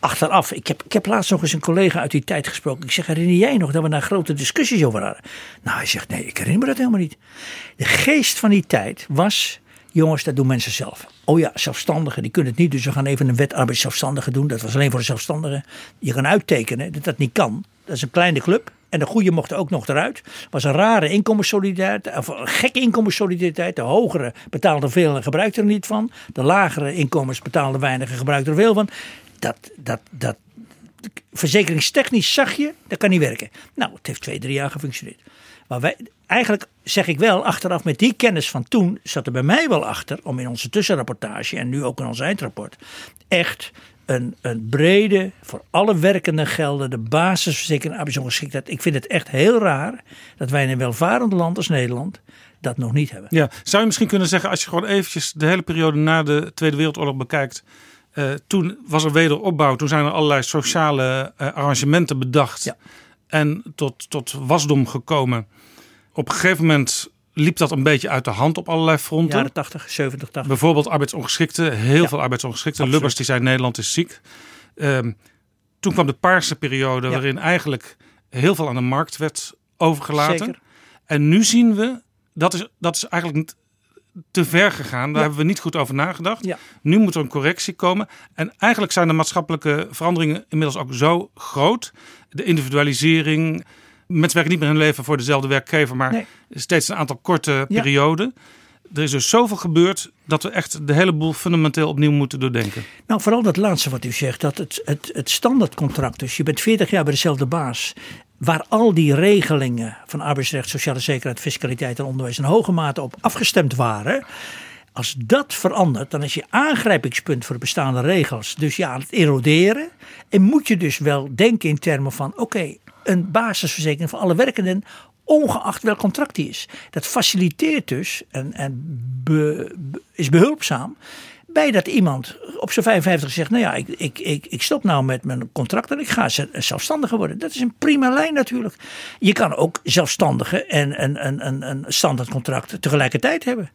Achteraf, ik heb, ik heb laatst nog eens een collega uit die tijd gesproken. Ik zeg, herinner jij nog dat we daar grote discussies over hadden? Nou, hij zegt, nee, ik herinner me dat helemaal niet. De geest van die tijd was, Jongens, dat doen mensen zelf. Oh ja, zelfstandigen, die kunnen het niet. Dus we gaan even een wet arbeidszelfstandigen doen. Dat was alleen voor de zelfstandigen. Je kan uittekenen dat dat niet kan. Dat is een kleine club. En de goede mochten ook nog eruit. was een rare inkomenssolidariteit, of een gekke inkomenssolidariteit. De hogere betaalden veel en gebruikten er niet van. De lagere inkomens betaalden weinig en gebruikten er veel van. Dat, dat, dat, verzekeringstechnisch zag je, dat kan niet werken. Nou, het heeft twee, drie jaar gefunctioneerd. Maar wij, eigenlijk zeg ik wel, achteraf met die kennis van toen, zat er bij mij wel achter, om in onze tussenrapportage en nu ook in ons eindrapport, echt een, een brede, voor alle werkenden geldende basisverzekering arbeidsongeschiktheid. Ik vind het echt heel raar dat wij in een welvarend land als Nederland dat nog niet hebben. Ja, zou je misschien kunnen zeggen, als je gewoon eventjes de hele periode na de Tweede Wereldoorlog bekijkt. Uh, toen was er wederopbouw, toen zijn er allerlei sociale uh, arrangementen bedacht. Ja. En tot, tot wasdom gekomen. Op een gegeven moment liep dat een beetje uit de hand op allerlei fronten. Jaren 80, 70, 80. Bijvoorbeeld arbeidsongeschikten, heel veel arbeidsongeschikten. Lubbers die zei Nederland is ziek. Um, toen kwam de paarse periode waarin eigenlijk heel veel aan de markt werd overgelaten. Zeker. En nu zien we, dat is, dat is eigenlijk niet te ver gegaan. Daar hebben we niet goed over nagedacht. Nu moet er een correctie komen. En eigenlijk zijn de maatschappelijke veranderingen inmiddels ook zo groot. De individualisering, mensen werken niet meer hun leven voor dezelfde werkgever, maar steeds een aantal korte perioden. Er is dus zoveel gebeurd dat we echt de hele boel fundamenteel opnieuw moeten doordenken. Nou, vooral dat laatste wat u zegt, dat het, het, het standaardcontract, dus je bent 40 jaar bij dezelfde baas, waar al die regelingen van arbeidsrecht, sociale zekerheid, fiscaliteit en onderwijs in hoge mate op afgestemd waren. Als dat verandert, dan is je aangrijpingspunt voor de bestaande regels dus ja, aan het eroderen. En moet je dus wel denken in termen van: oké, een basisverzekering voor alle werkenden, ongeacht welk contract die is. Dat faciliteert dus en, en is behulpzaam bij dat iemand op zijn 55 zegt: Nou ja, ik, ik, ik, ik stop nou met mijn contract en ik ga zelfstandiger worden. Dat is een prima lijn natuurlijk. Je kan ook zelfstandige en een, een, een, een standaardcontract tegelijkertijd hebben.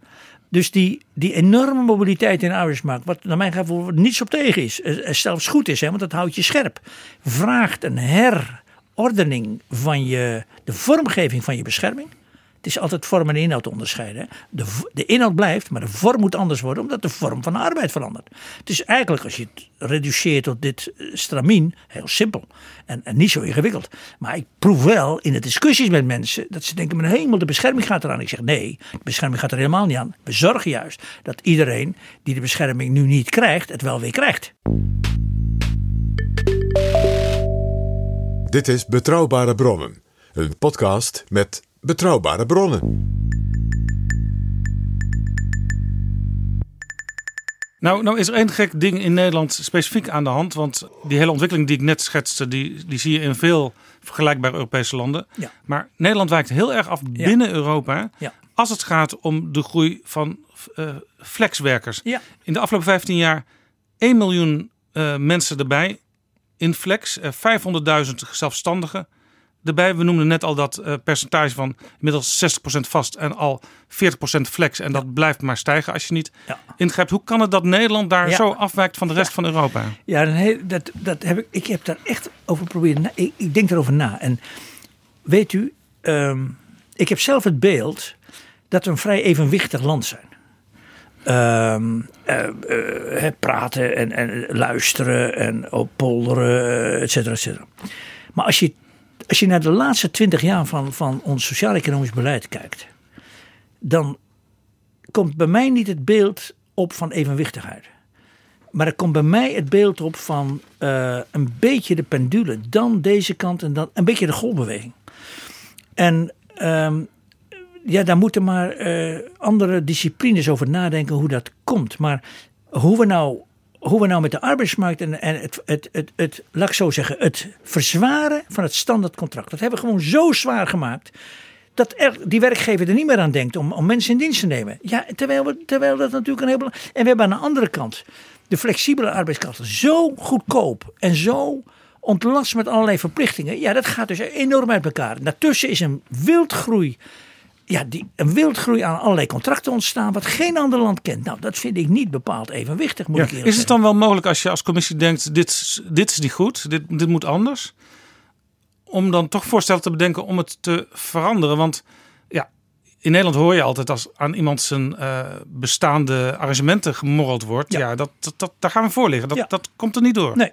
Dus die, die enorme mobiliteit in de arbeidsmarkt, wat naar mijn gevoel niets op tegen is, eh, zelfs goed is, hè, want dat houdt je scherp, vraagt een her ordening van je, de vormgeving van je bescherming. Is altijd vorm en inhoud onderscheiden. De, de inhoud blijft, maar de vorm moet anders worden, omdat de vorm van de arbeid verandert. Het is eigenlijk, als je het reduceert tot dit eh, stramien, heel simpel en, en niet zo ingewikkeld. Maar ik proef wel in de discussies met mensen dat ze denken: mijn hemel, de bescherming gaat eraan. Ik zeg: nee, de bescherming gaat er helemaal niet aan. We zorgen juist dat iedereen die de bescherming nu niet krijgt, het wel weer krijgt. Dit is Betrouwbare Bronnen, een podcast met betrouwbare bronnen. Nou, nou is er één gek ding in Nederland specifiek aan de hand. Want die hele ontwikkeling die ik net schetste, die, die zie je in veel vergelijkbare Europese landen. Ja. Maar Nederland wijkt heel erg af binnen Europa. Ja. Als het gaat om de groei van uh, flexwerkers. In de afgelopen 15 jaar 1 miljoen uh, mensen erbij in flex, 500.000 eh, zelfstandigen erbij. We noemden net al dat uh, percentage van inmiddels 60% vast en al 40% flex. En dat blijft maar stijgen als je niet ja. ingrijpt. Hoe kan het dat Nederland daar zo afwijkt van de rest van Europa? Ja, dat, dat heb ik, ik heb daar echt over proberen. Ik, ik denk erover na. En weet u, um, ik heb zelf het beeld dat we een vrij evenwichtig land zijn. Um, uh, uh, praten en, en, luisteren en oppolderen, et cetera, et cetera. Maar als je, als je naar de laatste twintig jaar van, van ons sociaal-economisch beleid kijkt, dan komt bij mij niet het beeld op van evenwichtigheid. Maar er komt bij mij het beeld op van uh, een beetje de pendule, dan deze kant en dan een beetje de golfbeweging. En um, ja, daar moeten maar uh, andere disciplines over nadenken hoe dat komt. Maar hoe we nou, hoe we nou met de arbeidsmarkt en, het, het, het, het, laat ik zo zeggen, het verzwaren van het standaardcontract. Dat hebben we gewoon zo zwaar gemaakt. Dat er, die werkgever er niet meer aan denkt om, om mensen in dienst te nemen. Ja, terwijl, we, terwijl dat natuurlijk een heel En we hebben aan de andere kant de flexibele arbeidskrachten zo goedkoop en zo ontlast met allerlei verplichtingen. Ja, dat gaat dus enorm uit elkaar. Daartussen is een wildgroei ja, die, een wildgroei aan allerlei contracten ontstaan, wat geen ander land kent. Nou, dat vind ik niet bepaald evenwichtig, moet ik Is het dan wel mogelijk als je als commissie denkt, dit, dit is niet goed, dit, dit moet anders, om dan toch voorstellen te bedenken om het te veranderen? Want ja, in Nederland hoor je altijd als aan iemand zijn uh, bestaande arrangementen gemorreld wordt. Ja, dat, dat, daar gaan we voor liggen. Dat, dat komt er niet door. Nee.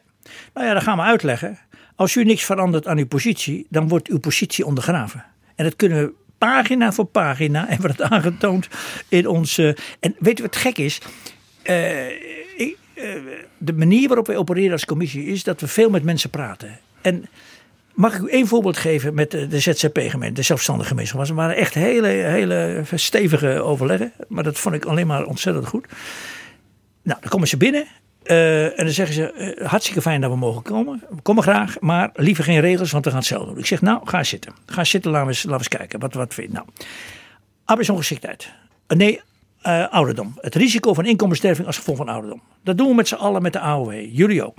Nou ja, dat gaan we uitleggen. Als u niks verandert aan uw positie, dan wordt uw positie ondergraven. En dat kunnen we pagina voor pagina [laughs] hebben we dat aangetoond in onze. En weet u wat gek is? Uh, ik, uh, de manier waarop wij opereren als commissie is dat we veel met mensen praten. En Mag ik u één voorbeeld geven met de ZZP-gemeente, de zelfstandige gemeenschap? Het waren echt hele, hele stevige overleggen, maar dat vond ik alleen maar ontzettend goed. Nou, dan komen ze binnen uh, en dan zeggen ze: uh, hartstikke fijn dat we mogen komen. We komen graag, maar liever geen regels, want we gaan het zelf doen. Ik zeg: Nou, ga zitten. Ga zitten, laten we eens, laten we kijken. Wat, wat vind je? Nou, arbeidsongeschiktheid. Uh, nee, ouderdom. Het risico van inkomenssterving als gevolg van ouderdom. Dat doen we met z'n allen met de AOW. Jullie ook.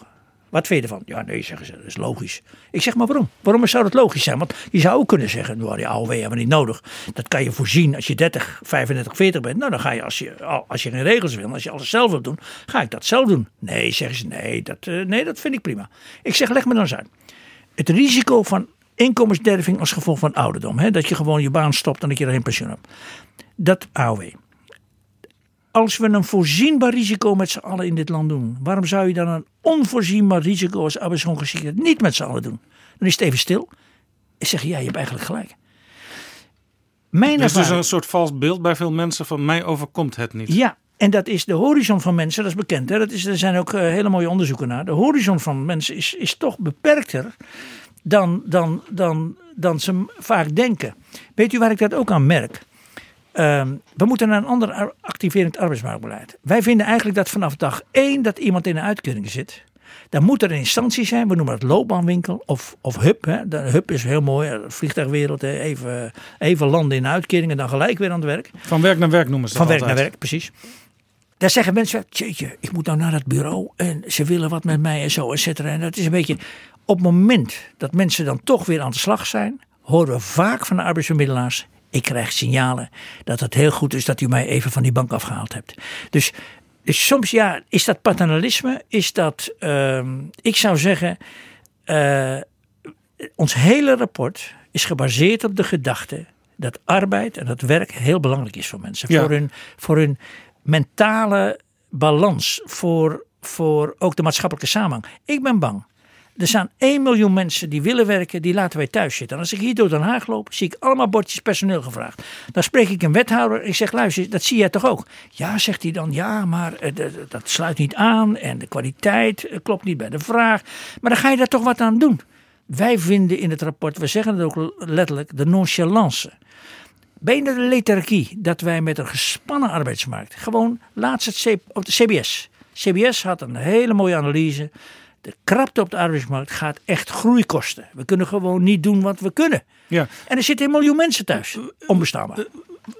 Wat vind je ervan? Ja, nee, zeggen ze, dat is logisch. Ik zeg, maar waarom? Waarom zou dat logisch zijn? Want je zou ook kunnen zeggen, nou, die AOW hebben we niet nodig. Dat kan je voorzien als je 30, 35, 40 bent. Nou, dan ga je als je, als je geen regels wil, als je alles zelf wilt doen, ga ik dat zelf doen. Nee, zeggen ze, nee, dat, uh, nee, dat vind ik prima. Ik zeg, leg me dan eens uit. Het risico van inkomensderving als gevolg van ouderdom. Hè, dat je gewoon je baan stopt en dat je er geen pensioen hebt. Dat AOW als we een voorzienbaar risico met z'n allen in dit land doen, waarom zou je dan een onvoorzienbaar risico als arbeidsongeschiktheid niet met z'n allen doen? Dan is het even stil. Ik zeg, ja, je hebt eigenlijk gelijk. Mijn dus is een soort vals beeld bij veel mensen van mij overkomt het niet. Ja, en dat is de horizon van mensen, dat is bekend. Hè? Dat is, er zijn ook uh, hele mooie onderzoeken naar. De horizon van mensen is, is toch beperkter dan, dan, dan, dan ze vaak denken. Weet u waar ik dat ook aan merk? Ehm, we moeten naar een ander activerend arbeidsmarktbeleid. Wij vinden eigenlijk dat vanaf dag één dat iemand in een uitkering zit. Dan moet er een instantie zijn, we noemen het loopbaanwinkel of, of hub. Hè. De hub is heel mooi, vliegtuigwereld, even, even landen in een uitkering en dan gelijk weer aan het werk. Van werk naar werk noemen ze Van werk naar werk, precies. Daar zeggen mensen, jeetje, ik moet nou naar dat bureau en ze willen wat met mij en zo, et cetera. En dat is een beetje, op het moment dat mensen dan toch weer aan de slag zijn, horen we vaak van de arbeidsvermiddelaars, ik krijg signalen dat het heel goed is dat u mij even van die bank afgehaald hebt. Dus, dus soms ja, is dat paternalisme? Is dat, uh, ik zou zeggen, uh, ons hele rapport is gebaseerd op de gedachte dat arbeid en dat werk heel belangrijk is voor mensen. Voor, hun, voor hun mentale balans, voor, voor ook de maatschappelijke samenhang. Ik ben bang er staan 1 miljoen mensen die willen werken, die laten wij thuis zitten. En als ik hier door Den Haag loop, zie ik allemaal bordjes personeel gevraagd. Dan spreek ik een wethouder ik zeg, luister, dat zie jij toch ook? Ja, zegt hij dan, ja, maar eh, dat sluit niet aan en de kwaliteit eh, klopt niet bij de vraag. Maar dan ga je daar toch wat aan doen. Wij vinden in het rapport, we zeggen het ook letterlijk, de nonchalance. Bijna de lethargie dat wij met een gespannen arbeidsmarkt, gewoon laatst het CBS. CBS had een hele mooie analyse de krapte op de arbeidsmarkt gaat echt groei kosten. We kunnen gewoon niet doen wat we kunnen. Ja. En er zitten een miljoen mensen thuis. Onbestaanbaar.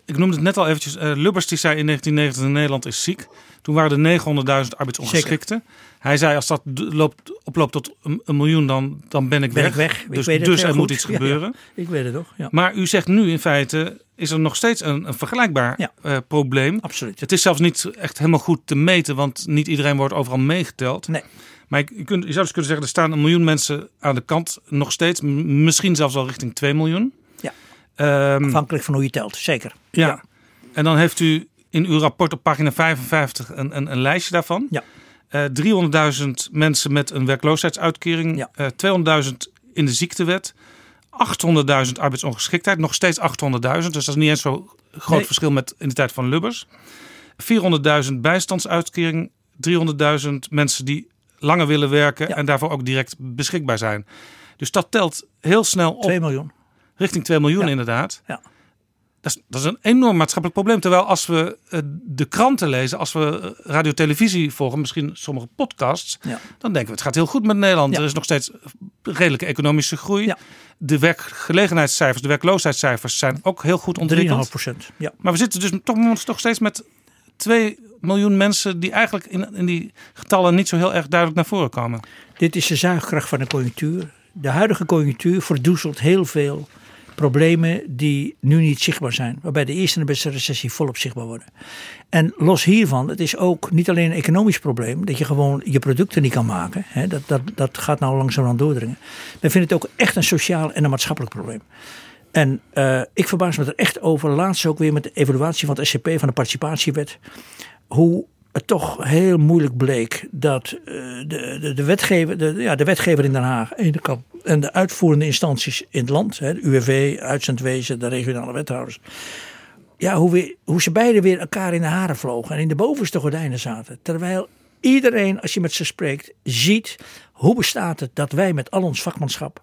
Ik noemde het net al eventjes. Uh, Lubbers die zei in 1990 Nederland is ziek. Toen waren er 900.000 arbeidsongeschikten. Hij zei als dat loopt, oploopt tot een, miljoen dan, dan ben ik ben weg. Ik weg. Dus, dus er moet iets [laughs] gebeuren. ik weet het toch. Ja. Maar u zegt nu in feite is er nog steeds een, een vergelijkbaar uh, probleem. Absoluut. Het is zelfs niet echt helemaal goed te meten. Want niet iedereen wordt overal meegeteld. Nee. Maar je, kunt, je zou dus kunnen zeggen, er staan een miljoen mensen aan de kant nog steeds. Misschien zelfs al richting 2 miljoen. Ja, um, afhankelijk van hoe je telt, zeker. Ja. En dan heeft u in uw rapport op pagina 55 een, een, een lijstje daarvan. Ja. Uh, 300.000 mensen met een werkloosheidsuitkering. Ja. Uh, 200.000 in de ziektewet. 800.000 arbeidsongeschiktheid. Nog steeds 800.000. Dus dat is niet eens zo groot verschil met in de tijd van Lubbers. 400.000 bijstandsuitkering. 300.000 mensen die langer willen werken en daarvoor ook direct beschikbaar zijn. Dus dat telt heel snel op. 2 miljoen. Richting 2 miljoen inderdaad. Ja. Dat is, dat is een enorm maatschappelijk probleem. Terwijl als we uh, de kranten lezen, als we radio televisie volgen, misschien sommige podcasts, ja. dan denken we het gaat heel goed met Nederland. Er is nog steeds redelijke economische groei. De werkgelegenheidscijfers, de werkloosheidscijfers zijn ook heel goed ontwikkeld. 3,5% Ja. Maar we zitten dus toch, toch steeds met 2 miljoen mensen die eigenlijk in, in die getallen niet zo heel erg duidelijk naar voren komen. Dit is de zuigkracht van de conjunctuur. De huidige conjunctuur verdoezelt heel veel problemen die nu niet zichtbaar zijn. Waarbij de eerste en de beste recessie volop zichtbaar worden. En los hiervan, het is ook niet alleen een economisch probleem. Dat je gewoon je producten niet kan maken. Dat, dat, dat gaat nou langzaam aan doordringen. Wij vinden het ook echt een sociaal en een maatschappelijk probleem. En uh, ik verbaas me er echt over, laatst ook weer met de evaluatie van het SCP van de participatiewet, hoe het toch heel moeilijk bleek dat uh, de, de, wetgever, de, ja, de wetgever in Den Haag en de uitvoerende instanties in het land, hè, de UWV, uitzendwezen, de regionale wethouders, ja, hoe, we, hoe ze beiden weer elkaar in de haren vlogen en in de bovenste gordijnen zaten. Terwijl iedereen, als je met ze spreekt, ziet hoe bestaat het dat wij met al ons vakmanschap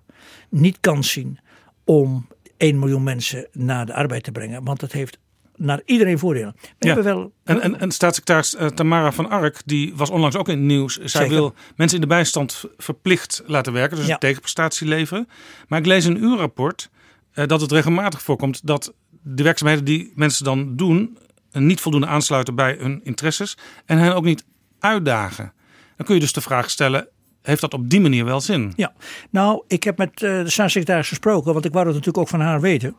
niet kans zien om 1 miljoen mensen naar de arbeid te brengen. Want het heeft naar iedereen voordelen. We ja. hebben wel... En, en, en staatssecretaris uh, Tamara van Ark, die was onlangs ook in het nieuws. Zij Zeker. wil mensen in de bijstand verplicht laten werken, dus Ja. een tegenprestatie leveren. Maar ik lees in uw rapport uh, dat het regelmatig voorkomt dat de werkzaamheden die mensen dan doen niet voldoende aansluiten bij hun interesses en hen ook niet uitdagen. Dan kun je dus de vraag stellen, heeft dat op die manier wel zin? Ja, nou, ik heb met uh, de staatssecretaris gesproken, want ik wou het natuurlijk ook van haar weten.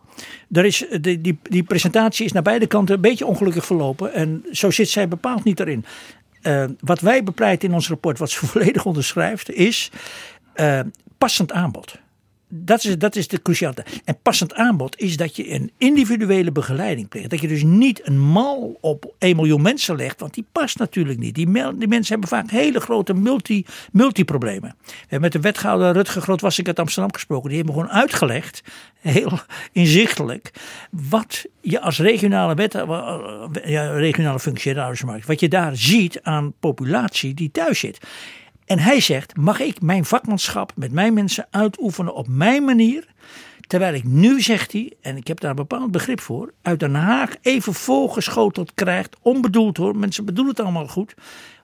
Er is, die, die, die presentatie is naar beide kanten een beetje ongelukkig verlopen en zo zit zij bepaald niet erin. Uh, wat wij bepleiten in ons rapport, wat ze [laughs] volledig onderschrijft, is uh, passend aanbod. Dat is, dat is de cruciale. En passend aanbod is dat je een individuele begeleiding pleegt. Dat je dus niet een mal op 1 miljoen mensen legt, want die past natuurlijk niet. Die, mensen hebben vaak hele grote multi, multiproblemen. We hebben met de wethouder Rutger Grootwassink uit Amsterdam gesproken. Die hebben gewoon uitgelegd, heel [laughs] inzichtelijk, wat je als regionale, wet, ja, regionale functie, wat je daar ziet aan populatie die thuis zit. En hij zegt: mag ik mijn vakmanschap met mijn mensen uitoefenen op mijn manier? Terwijl ik nu, zegt hij, en ik heb daar een bepaald begrip voor, uit Den Haag even voorgeschoteld krijgt, onbedoeld hoor, mensen bedoelen het allemaal goed,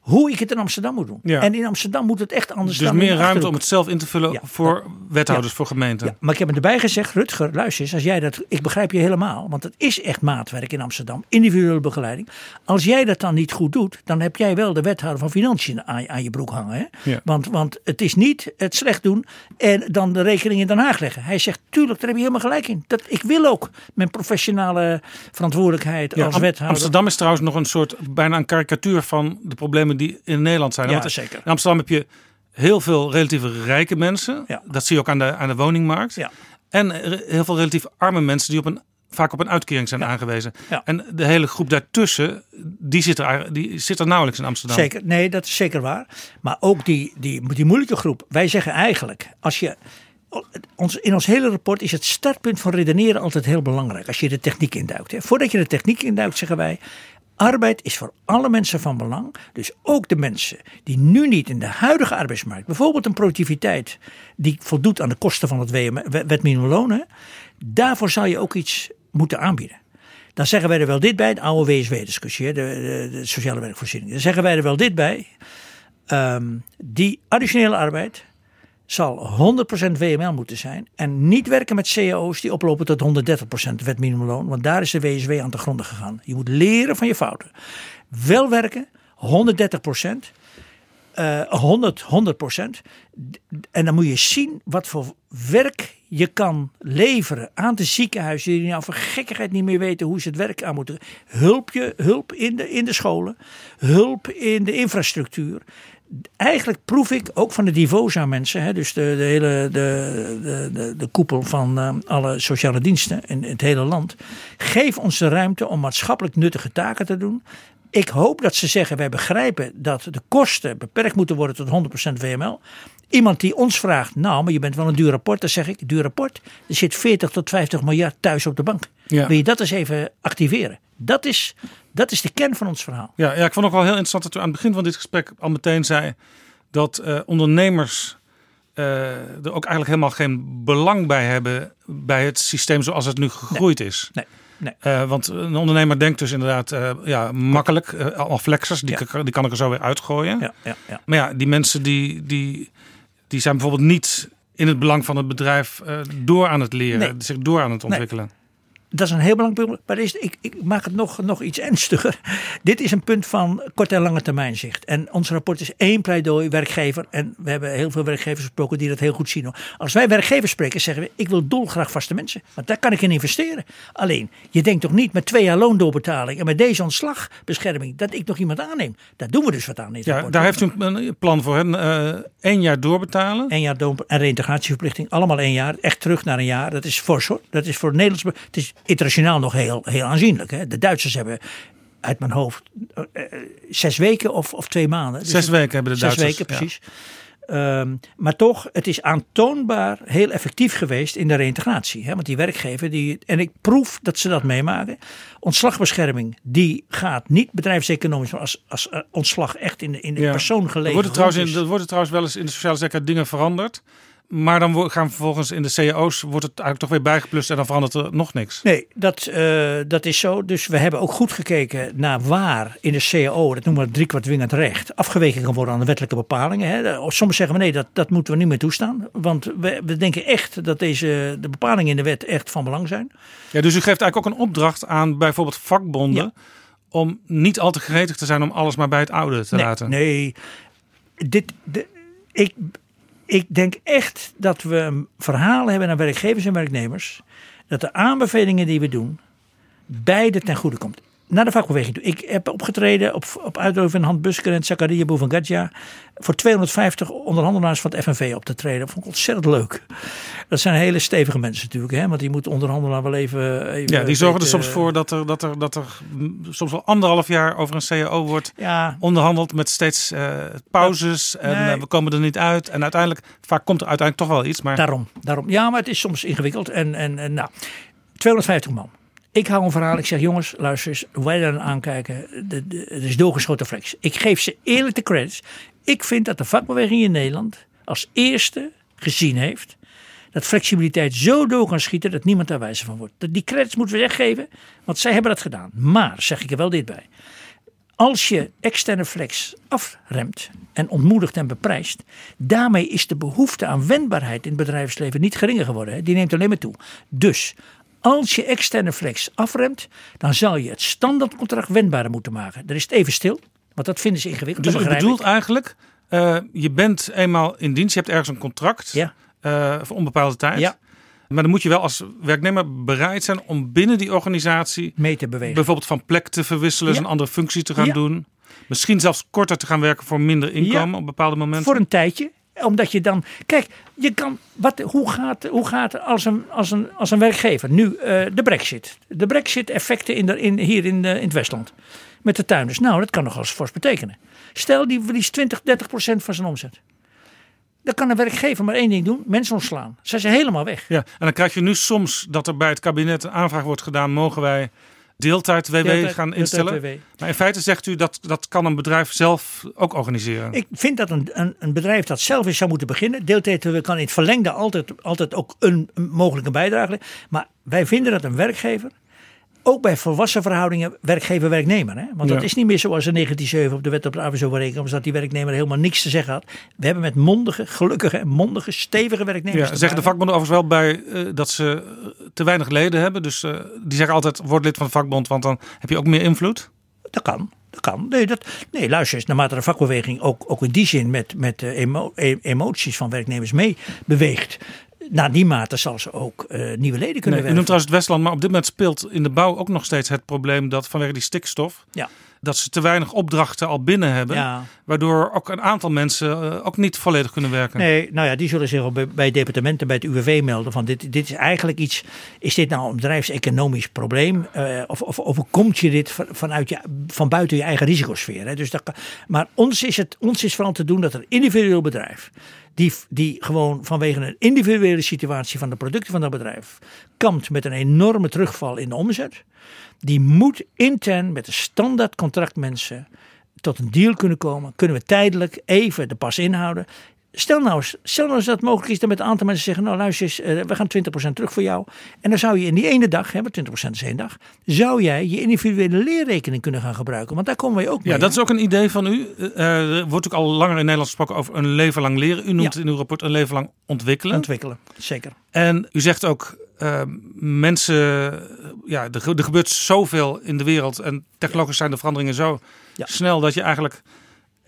hoe ik het in Amsterdam moet doen. Ja. En in Amsterdam moet het echt anders Dus dan meer ruimte om het zelf in te vullen Ja, voor wethouders, ja. voor gemeenten. Ja, maar ik heb hem erbij gezegd, Rutger, luister eens, als jij dat, ik begrijp je helemaal, want het is echt maatwerk in Amsterdam, individuele begeleiding. Als jij dat dan niet goed doet, dan heb jij wel de wethouder van Financiën aan, aan je broek hangen. Hè? Want, want het is niet het slecht doen en dan de rekening in Den Haag leggen. Hij zegt, tuurlijk, daar heb je helemaal gelijk in. Dat, ik wil ook mijn professionale verantwoordelijkheid als wethouder. Amsterdam is trouwens nog een soort bijna een karikatuur van de problemen die in Nederland zijn. Ja, Want zeker. In Amsterdam heb je heel veel relatief rijke mensen. Ja. Dat zie je ook aan de, aan de woningmarkt. Ja. En heel veel relatief arme mensen die op een, vaak op een uitkering zijn aangewezen. Ja. En de hele groep daartussen, die zit er, die zit er nauwelijks in Amsterdam. Zeker, nee, dat is zeker waar. Maar ook die, die, die moeilijke groep. Wij zeggen eigenlijk, als je. Ons, in ons hele rapport is het startpunt van redeneren altijd heel belangrijk. Als je de techniek induikt. Hè. Voordat je de techniek induikt, zeggen wij. Arbeid is voor alle mensen van belang. Dus ook de mensen die nu niet in de huidige arbeidsmarkt. bijvoorbeeld een productiviteit. die voldoet aan de kosten van het wet minimumloon. Daarvoor zou je ook iets moeten aanbieden. Dan zeggen wij er wel dit bij, de oude WSW-discussie, de sociale werkvoorziening. Dan zeggen wij er wel dit bij. ehm, die additionele arbeid zal 100% WML moeten zijn. En niet werken met cao's die oplopen tot 130% wet minimumloon. Want daar is de WSW aan te gronden gegaan. Je moet leren van je fouten. Wel werken, 130%. eh 100, 100%. En dan moet je zien wat voor werk je kan leveren aan de ziekenhuizen die nou voor gekkigheid niet meer weten hoe ze het werk aan moeten. Hulp, je, hulp in, de, in de scholen, hulp in de infrastructuur. Eigenlijk proef ik ook van de Divosa mensen, hè, dus de, de hele de, de, de, de koepel van eh, alle sociale diensten in het hele land. Geef ons de ruimte om maatschappelijk nuttige taken te doen. Ik hoop dat ze zeggen, wij begrijpen dat de kosten beperkt moeten worden tot 100% WML. Iemand die ons vraagt, nou, maar je bent wel een duur rapport. Dan zeg ik, duur rapport, er zit 40 tot 50 miljard thuis op de bank. Ja. Wil je dat eens even activeren? Dat is, dat is de kern van ons verhaal. Ja, ja, ik vond ook wel heel interessant dat u aan het begin van dit gesprek al meteen zei dat eh, ondernemers eh, er ook eigenlijk helemaal geen belang bij hebben bij het systeem zoals het nu gegroeid is. Nee, nee. Eh, want een ondernemer denkt dus inderdaad eh, ja, makkelijk, eh, allemaal flexers, die, Ja. kan- die kan ik er zo weer uitgooien. Ja, ja, ja. Maar ja, die mensen die, die, die zijn bijvoorbeeld niet in het belang van het bedrijf door aan het leren, Nee. zich door aan het ontwikkelen. Dat is een heel belangrijk punt. Maar is, ik, ik maak het nog, nog iets ernstiger. [laughs] Dit is een punt van korte en lange termijn zicht. En ons rapport is één pleidooi werkgever. En we hebben heel veel werkgevers gesproken die dat heel goed zien. Als wij werkgevers spreken, zeggen we: ik wil dolgraag vaste mensen. Want daar kan ik in investeren. Alleen, je denkt toch niet met twee jaar loondoorbetaling en met deze ontslagbescherming dat ik nog iemand aanneem. Daar doen we dus wat aan. In ja, daar heeft u een plan voor. Een, één jaar doorbetalen. Eén jaar door en reintegratieverplichting. Allemaal één jaar. Echt terug naar een jaar. Dat is fors hoor. Dat is voor Nederlands. Het is internationaal nog heel, heel aanzienlijk. Hè. De Duitsers hebben uit mijn hoofd uh, zes weken of, of twee maanden. Dus zes weken hebben de zes Duitsers. Zes weken, precies. Ehm, maar toch, het is aantoonbaar heel effectief geweest in de reïntegratie. Hè? Want die werkgever, die, en ik proef dat ze dat meemaken. Ontslagbescherming, die gaat niet bedrijfseconomisch, maar als, als ontslag echt in de, in de ja. persoon gelegen. Er worden, trouwens in, er worden trouwens wel eens in de sociale sector dingen veranderd. Maar dan gaan vervolgens in de cao's wordt het eigenlijk toch weer bijgeplust en dan verandert er nog niks. Nee, dat, uh, dat is zo. Dus we hebben ook goed gekeken naar waar in de CAO, dat noemen we driekwart dwingend recht, afgeweken kan worden aan de wettelijke bepalingen. Hè. Soms zeggen we nee, dat, dat moeten we niet meer toestaan. Want we, we denken echt dat deze, de bepalingen in de wet echt van belang zijn. Ja, dus u geeft eigenlijk ook een opdracht aan bijvoorbeeld vakbonden ja. om niet al te gretig te zijn om alles maar bij het oude te nee, laten. Nee, dit, de, ik, ik denk echt dat we een verhaal hebben naar werkgevers en werknemers. Dat de aanbevelingen die we doen, beide ten goede komt. Naar de vakbeweging toe. Ik heb opgetreden op, op uitnodiging van Han Busker en Zakaria Bouvangadja. Voor 250 onderhandelaars van het FNV op te treden. Dat vond ik ontzettend leuk. Dat zijn hele stevige mensen natuurlijk. Hè? Want die moeten onderhandelaar wel even, even Ja, die zorgen er soms voor dat er, dat, er, dat er soms wel anderhalf jaar over een CAO wordt ja. onderhandeld. Met steeds uh, pauzes. En nee. uh, we komen er niet uit. En uiteindelijk, vaak komt er uiteindelijk toch wel iets. Maar... Daarom, daarom. Ja, maar het is soms ingewikkeld. En, en, en nou, 250 man. Ik hou een verhaal. Ik zeg jongens, luister eens. Wij daar aankijken. Het is doorgeschoten flex. Ik geef ze eerlijk de credits. Ik vind dat de vakbeweging in Nederland als eerste gezien heeft. Dat flexibiliteit zo door kan schieten dat niemand daar wijzer van wordt. Die credits moeten we weggeven. Want zij hebben dat gedaan. Maar, zeg ik er wel dit bij. Als je externe flex afremt en ontmoedigt en beprijst, daarmee is de behoefte aan wendbaarheid in het bedrijfsleven niet geringer geworden. Die neemt alleen maar toe. Dus als je externe flex afremt, dan zal je het standaardcontract wendbaarder moeten maken. Er is het even stil, want dat vinden ze ingewikkeld. Dus je bedoelt eigenlijk, uh, je bent eenmaal in dienst, je hebt ergens een contract ja. uh, voor onbepaalde tijd. Ja. Maar dan moet je wel als werknemer bereid zijn om binnen die organisatie mee te bewegen. Bijvoorbeeld van plek te verwisselen, ja. een andere functie te gaan doen. Misschien zelfs korter te gaan werken voor minder inkomen op bepaalde momenten. Voor een tijdje omdat je dan. Kijk, je kan. Wat, hoe gaat, hoe gaat als, een, als, een, als een werkgever nu uh, de Brexit? De Brexit-effecten in in, hier in, uh, in het Westland. Met de tuinders. Nou, dat kan nog eens fors betekenen. Stel, die verliest 20, 30 procent van zijn omzet. Dan kan een werkgever maar één ding doen: mensen ontslaan. Ze zijn helemaal weg. Ja, en dan krijg je nu soms dat er bij het kabinet een aanvraag wordt gedaan: mogen wij deeltijd WW Deeltijd- gaan deeltijd instellen. WW. Maar in feite zegt u dat dat kan een bedrijf zelf ook organiseren. Ik vind dat een, een, een bedrijf dat zelf eens zou moeten beginnen. Deeltijd kan in het verlengde altijd, altijd ook een, een mogelijke bijdrage. Maar wij vinden dat een werkgever, ook bij volwassen verhoudingen, werkgever-werknemer. Hè? Want dat is niet meer zoals in 1907 op de wet op de arbeidsovereenkomst, dat die werknemer helemaal niks te zeggen had. We hebben met mondige, gelukkige en mondige, stevige werknemers Ja, zeggen de vakbonden overigens wel bij eh, dat ze eh, te weinig leden hebben. Dus eh, die zeggen altijd: word lid van de vakbond, want dan heb je ook meer invloed. Dat kan. Dat kan. Nee, dat, nee, luister eens. Naarmate de vakbeweging ook, ook in die zin met, met emo- e- emoties van werknemers mee beweegt. Naar die mate zal ze ook eh, nieuwe leden Nee, kunnen u werven. noemt trouwens het Westland, maar op dit moment speelt in de bouw ook nog steeds het probleem dat vanwege die stikstof. Ja. Dat ze te weinig opdrachten al binnen hebben. Ja. Waardoor ook een aantal mensen eh, ook niet volledig kunnen werken. Nee, nou ja, die zullen zich ook bij, bij departementen, bij het UWV melden. Van dit, dit is eigenlijk iets. Is dit nou een bedrijfseconomisch probleem? Eh, of, of overkomt je dit van- vanuit je, van buiten je eigen risicosfeer? Hè? Dus dat maar ons is, het, ons is vooral te doen dat een individueel bedrijf. Die, die gewoon vanwege een individuele situatie van de producten van dat bedrijf. kampt met een enorme terugval in de omzet. Die moet intern met de standaard contractmensen tot een deal kunnen komen. Kunnen we tijdelijk even de pas inhouden. Stel nou, eens, stel nou eens dat het mogelijk is dat met een aantal mensen zeggen: Nou, luister eens, eh, we gaan 20% terug voor jou. En dan zou je in die ene dag, hè, want 20% is één dag, zou jij je individuele leerrekening kunnen gaan gebruiken. Want daar komen wij ook mee. Ja, dat is ook een idee van u. Eh, er wordt ook al langer in Nederland gesproken over een leven lang leren. U noemt Ja. in uw rapport een leven lang ontwikkelen. ontwikkelen. Zeker. En u zegt ook, eh, mensen, ja, er, ge- er gebeurt zoveel in de wereld en technologisch zijn de veranderingen zo Ja. snel dat je eigenlijk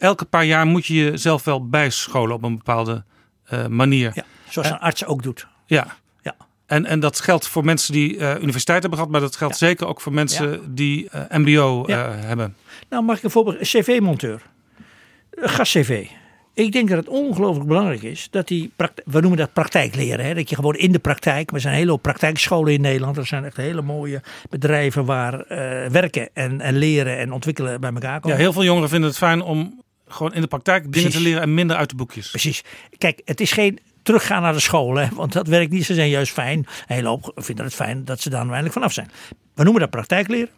elke paar jaar moet je jezelf wel bijscholen op een bepaalde eh, manier. Ja, zoals een arts ook doet. Ja. Ja. En, en dat geldt voor mensen die eh, universiteit hebben gehad, maar dat geldt Ja. zeker ook voor mensen die eh, MBO Ja. hebben. Nou, mag ik een voorbeeld? Een cv-monteur. Gas-cv. Ik denk dat het ongelooflijk belangrijk is dat die, we noemen dat praktijk leren. Hè? Dat je gewoon in de praktijk, we zijn een hele hoop praktijkscholen in Nederland. Er zijn echt hele mooie bedrijven waar werken en, en leren en ontwikkelen bij elkaar Ja, komen. heel veel jongeren vinden het fijn om gewoon in de praktijk dingen te leren en minder uit de boekjes. Precies. Kijk, het is geen teruggaan naar de school, hè? want dat werkt niet. Ze zijn juist fijn. Een hele hoop vinden het fijn dat ze daar nou eindelijk vanaf zijn. We noemen dat praktijkleren.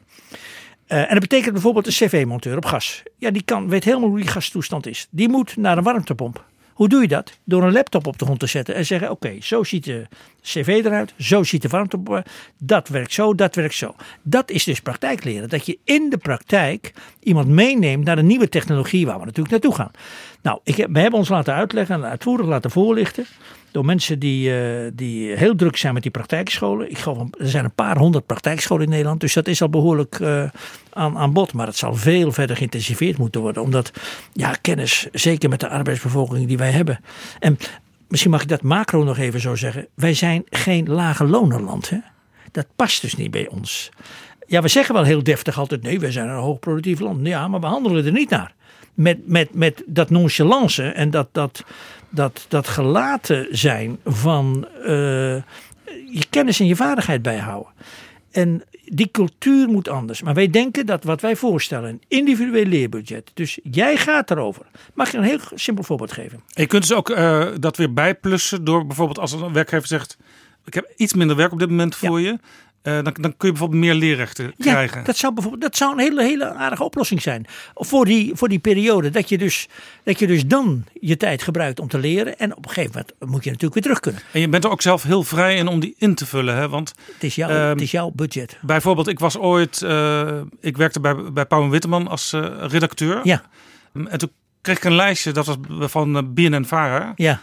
Eh, en dat betekent bijvoorbeeld een cv-monteur op gas. Ja, die kan, weet helemaal hoe die gastoestand is. Die moet naar een warmtepomp. Hoe doe je dat? Door een laptop op de grond te zetten en zeggen: Oké, zo ziet de cv eruit, zo ziet de warmtepomp eruit. Dat werkt zo, dat werkt zo. Dat is dus praktijkleren. Dat je in de praktijk iemand meeneemt naar een nieuwe technologie waar we natuurlijk naartoe gaan. Nou, ik heb, we hebben ons laten uitleggen en uitvoerig laten voorlichten door mensen die, eh, die heel druk zijn met die praktijkscholen. Ik geloof, er zijn een paar honderd praktijkscholen in Nederland, dus dat is al behoorlijk eh, aan, aan bod. Maar het zal veel verder geïntensiveerd moeten worden, omdat ja, kennis, zeker met de arbeidsbevolking die wij hebben. En misschien mag ik dat macro nog even zo zeggen. Wij zijn geen lage lonenland. Hè? Dat past dus niet bij ons. Ja, we zeggen wel heel deftig altijd: nee, wij zijn een hoogproductief land. Ja, maar we handelen er niet naar. Met, met, met dat nonchalance en dat, dat, dat, dat gelaten zijn van eh, je kennis en je vaardigheid bijhouden. En die cultuur moet anders. Maar wij denken dat wat wij voorstellen, een individueel leerbudget. Dus jij gaat erover. Mag je een heel simpel voorbeeld geven? En je kunt dus ook eh, dat weer bijplussen door bijvoorbeeld als een werkgever zegt: Ik heb iets minder werk op dit moment voor je. Eh, dan, dan kun je bijvoorbeeld meer leerrechten krijgen. Ja, dat zou, bijvoorbeeld, dat zou een hele, hele aardige oplossing zijn. Voor die, voor die periode. Dat je, dus, dat je dus dan je tijd gebruikt om te leren. En op een gegeven moment moet je natuurlijk weer terug kunnen. En je bent er ook zelf heel vrij in om die in te vullen. Hè? Want Het is jouw, Ehm, het is jouw budget. bijvoorbeeld, ik was ooit, eh, ik werkte bij, bij Pauw en Witteman als eh, redacteur. Ja, En toen kreeg ik een lijstje, dat was van BNN Vara. ja.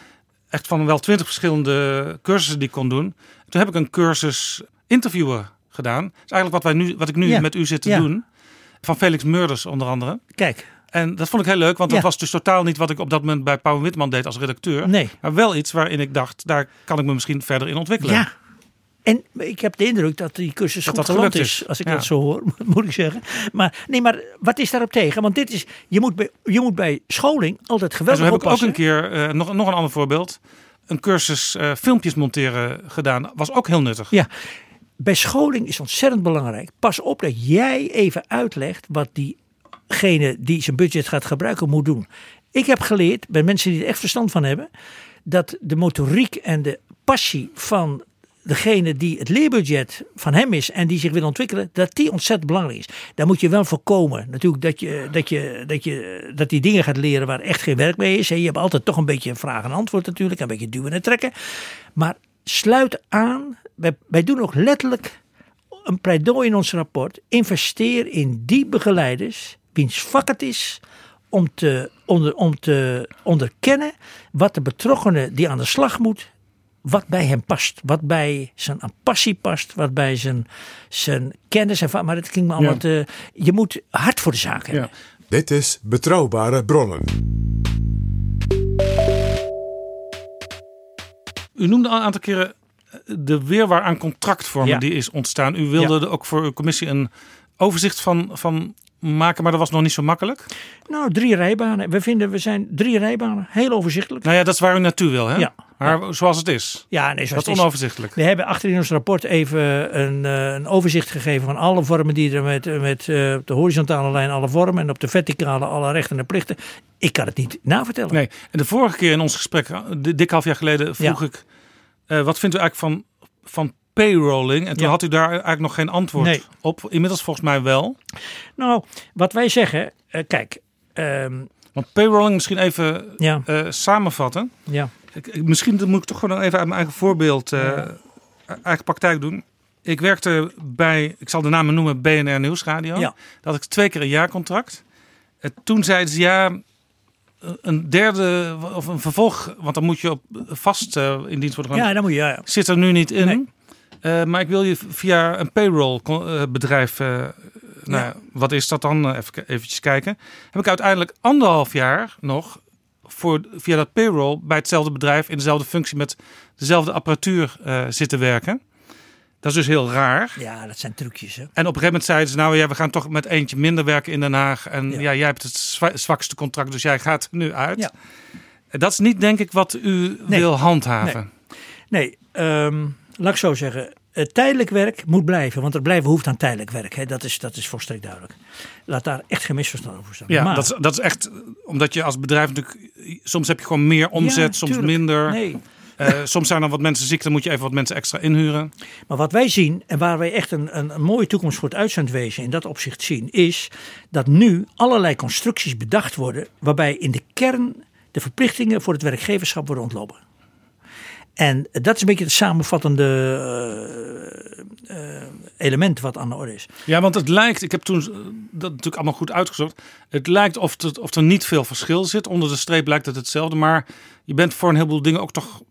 Echt van wel twintig verschillende cursussen die ik kon doen. Toen heb ik een cursus interviewer gedaan. Dat is eigenlijk wat, wij nu, wat ik nu Ja. met u zit te Ja. doen. Van Felix Murders onder andere. Kijk, En dat vond ik heel leuk, want dat was dus totaal niet wat ik op dat moment bij Pauw en Witteman deed als redacteur. nee. Maar wel iets waarin ik dacht, daar kan ik me misschien verder in ontwikkelen. Ja. En ik heb de indruk dat die cursus Dat goed dat geland gelukt is, is. als ik Ja. dat zo hoor, [laughs] moet ik zeggen. Maar nee, maar wat is daarop tegen? Want dit is, je moet bij, je moet bij scholing altijd En geweldig zo heb ik ook oppassen. een keer, eh, nog, nog een ander voorbeeld, een cursus eh, filmpjes monteren gedaan. Was ook heel nuttig. Ja, bij scholing is ontzettend belangrijk. Pas op dat jij even uitlegt wat diegene die zijn budget gaat gebruiken moet doen. Ik heb geleerd bij mensen die er echt verstand van hebben, dat de motoriek en de passie van degene die het leerbudget van hem is en die zich wil ontwikkelen, dat die ontzettend belangrijk is. Daar moet je wel voorkomen. Natuurlijk dat je, dat je, dat je dat die dingen gaat leren waar echt geen werk mee is. Je hebt altijd toch een beetje vraag en antwoord natuurlijk, een beetje duwen en trekken. Maar sluit aan. Wij, wij doen ook letterlijk een pleidooi in ons rapport. Investeer in die begeleiders wiens vak het is om te, onder, om te onderkennen wat de betrokkenen die aan de slag moet, wat bij hem past. Wat bij zijn passie past, wat bij zijn, zijn kennis en Maar het ging me allemaal Ja. te... Je moet hard voor de zaak hebben. Ja. Dit is Betrouwbare Bronnen. U noemde al een aantal keren eh, de weerwaar aan contractvormen Ja. die is ontstaan. U wilde er ook voor uw commissie een overzicht van, van maken, maar dat was nog niet zo makkelijk. Nou, drie rijbanen. We vinden, we zijn drie rijbanen. Heel overzichtelijk. Nou ja, dat is waar u naartoe wil, hè? Ja. Maar zoals het is. Ja, nee, Dat zoals is het is. onoverzichtelijk. We hebben achter in ons rapport even een, eh, een overzicht gegeven van alle vormen die er met, met eh, op de horizontale lijn alle vormen en op de verticale alle rechten en plichten. Ik kan het niet navertellen. Nee, en de vorige keer in ons gesprek, eh, di- dik half jaar geleden, vroeg Ja. ik... wat vindt u eigenlijk van, van payrolling? En toen Ja. had u daar eigenlijk nog geen antwoord Nee. op. Inmiddels volgens mij wel. Nou, wat wij zeggen, eh, kijk, ehm, Want payrolling misschien even ja, eh, samenvatten. ja, Ik, misschien moet ik toch gewoon even uit mijn eigen voorbeeld, eh, eigen praktijk doen. Ik werkte bij, ik zal de namen noemen, BNR Nieuwsradio. Ja. Dat had ik twee keer een jaarcontract. Eh, toen zeiden ze ja, een derde of een vervolg, want dan moet je op vast in dienst worden ja, dan moet je, ja, ja. Zit er nu niet in. Nee. Eh, maar ik wil je via een payroll eh, bedrijf, eh, nou, wat is dat dan? Even eventjes kijken. Heb ik uiteindelijk anderhalf jaar nog voor, via dat payroll bij hetzelfde bedrijf in dezelfde functie met dezelfde apparatuur zitten werken. Dat is dus heel raar. Ja, dat zijn trucjes. Hè? En op een gegeven moment zeiden ze, nou ja, we gaan toch met eentje minder werken in Den Haag. En ja, jij hebt het zwakste contract, dus jij gaat er nu uit. Ja. Dat is niet, denk ik, wat u wil handhaven. Nee, nee um, laat ik zo zeggen. Het tijdelijk werk moet blijven, want er blijven hoeft aan tijdelijk werk. Hè. Dat, is, dat is volstrekt duidelijk. Laat daar echt geen misverstand over staan. Ja, dat, is, dat is echt omdat je als bedrijf natuurlijk. Soms heb je gewoon meer omzet, soms minder. Nee. Uh, soms zijn er wat mensen ziek, dan moet je even wat mensen extra inhuren. Maar wat wij zien en waar wij echt een, een, een mooie toekomst voor het uitzendwezen in dat opzicht zien, is dat nu allerlei constructies bedacht worden waarbij in de kern de verplichtingen voor het werkgeverschap worden ontlopen. En dat is een beetje het samenvattende uh, uh, element wat aan de orde is. Ja, want het lijkt, ik heb toen dat natuurlijk allemaal goed uitgezocht. Het lijkt of, het, of er niet veel verschil zit. Onder de streep lijkt het hetzelfde. Maar je bent voor een heleboel dingen ook toch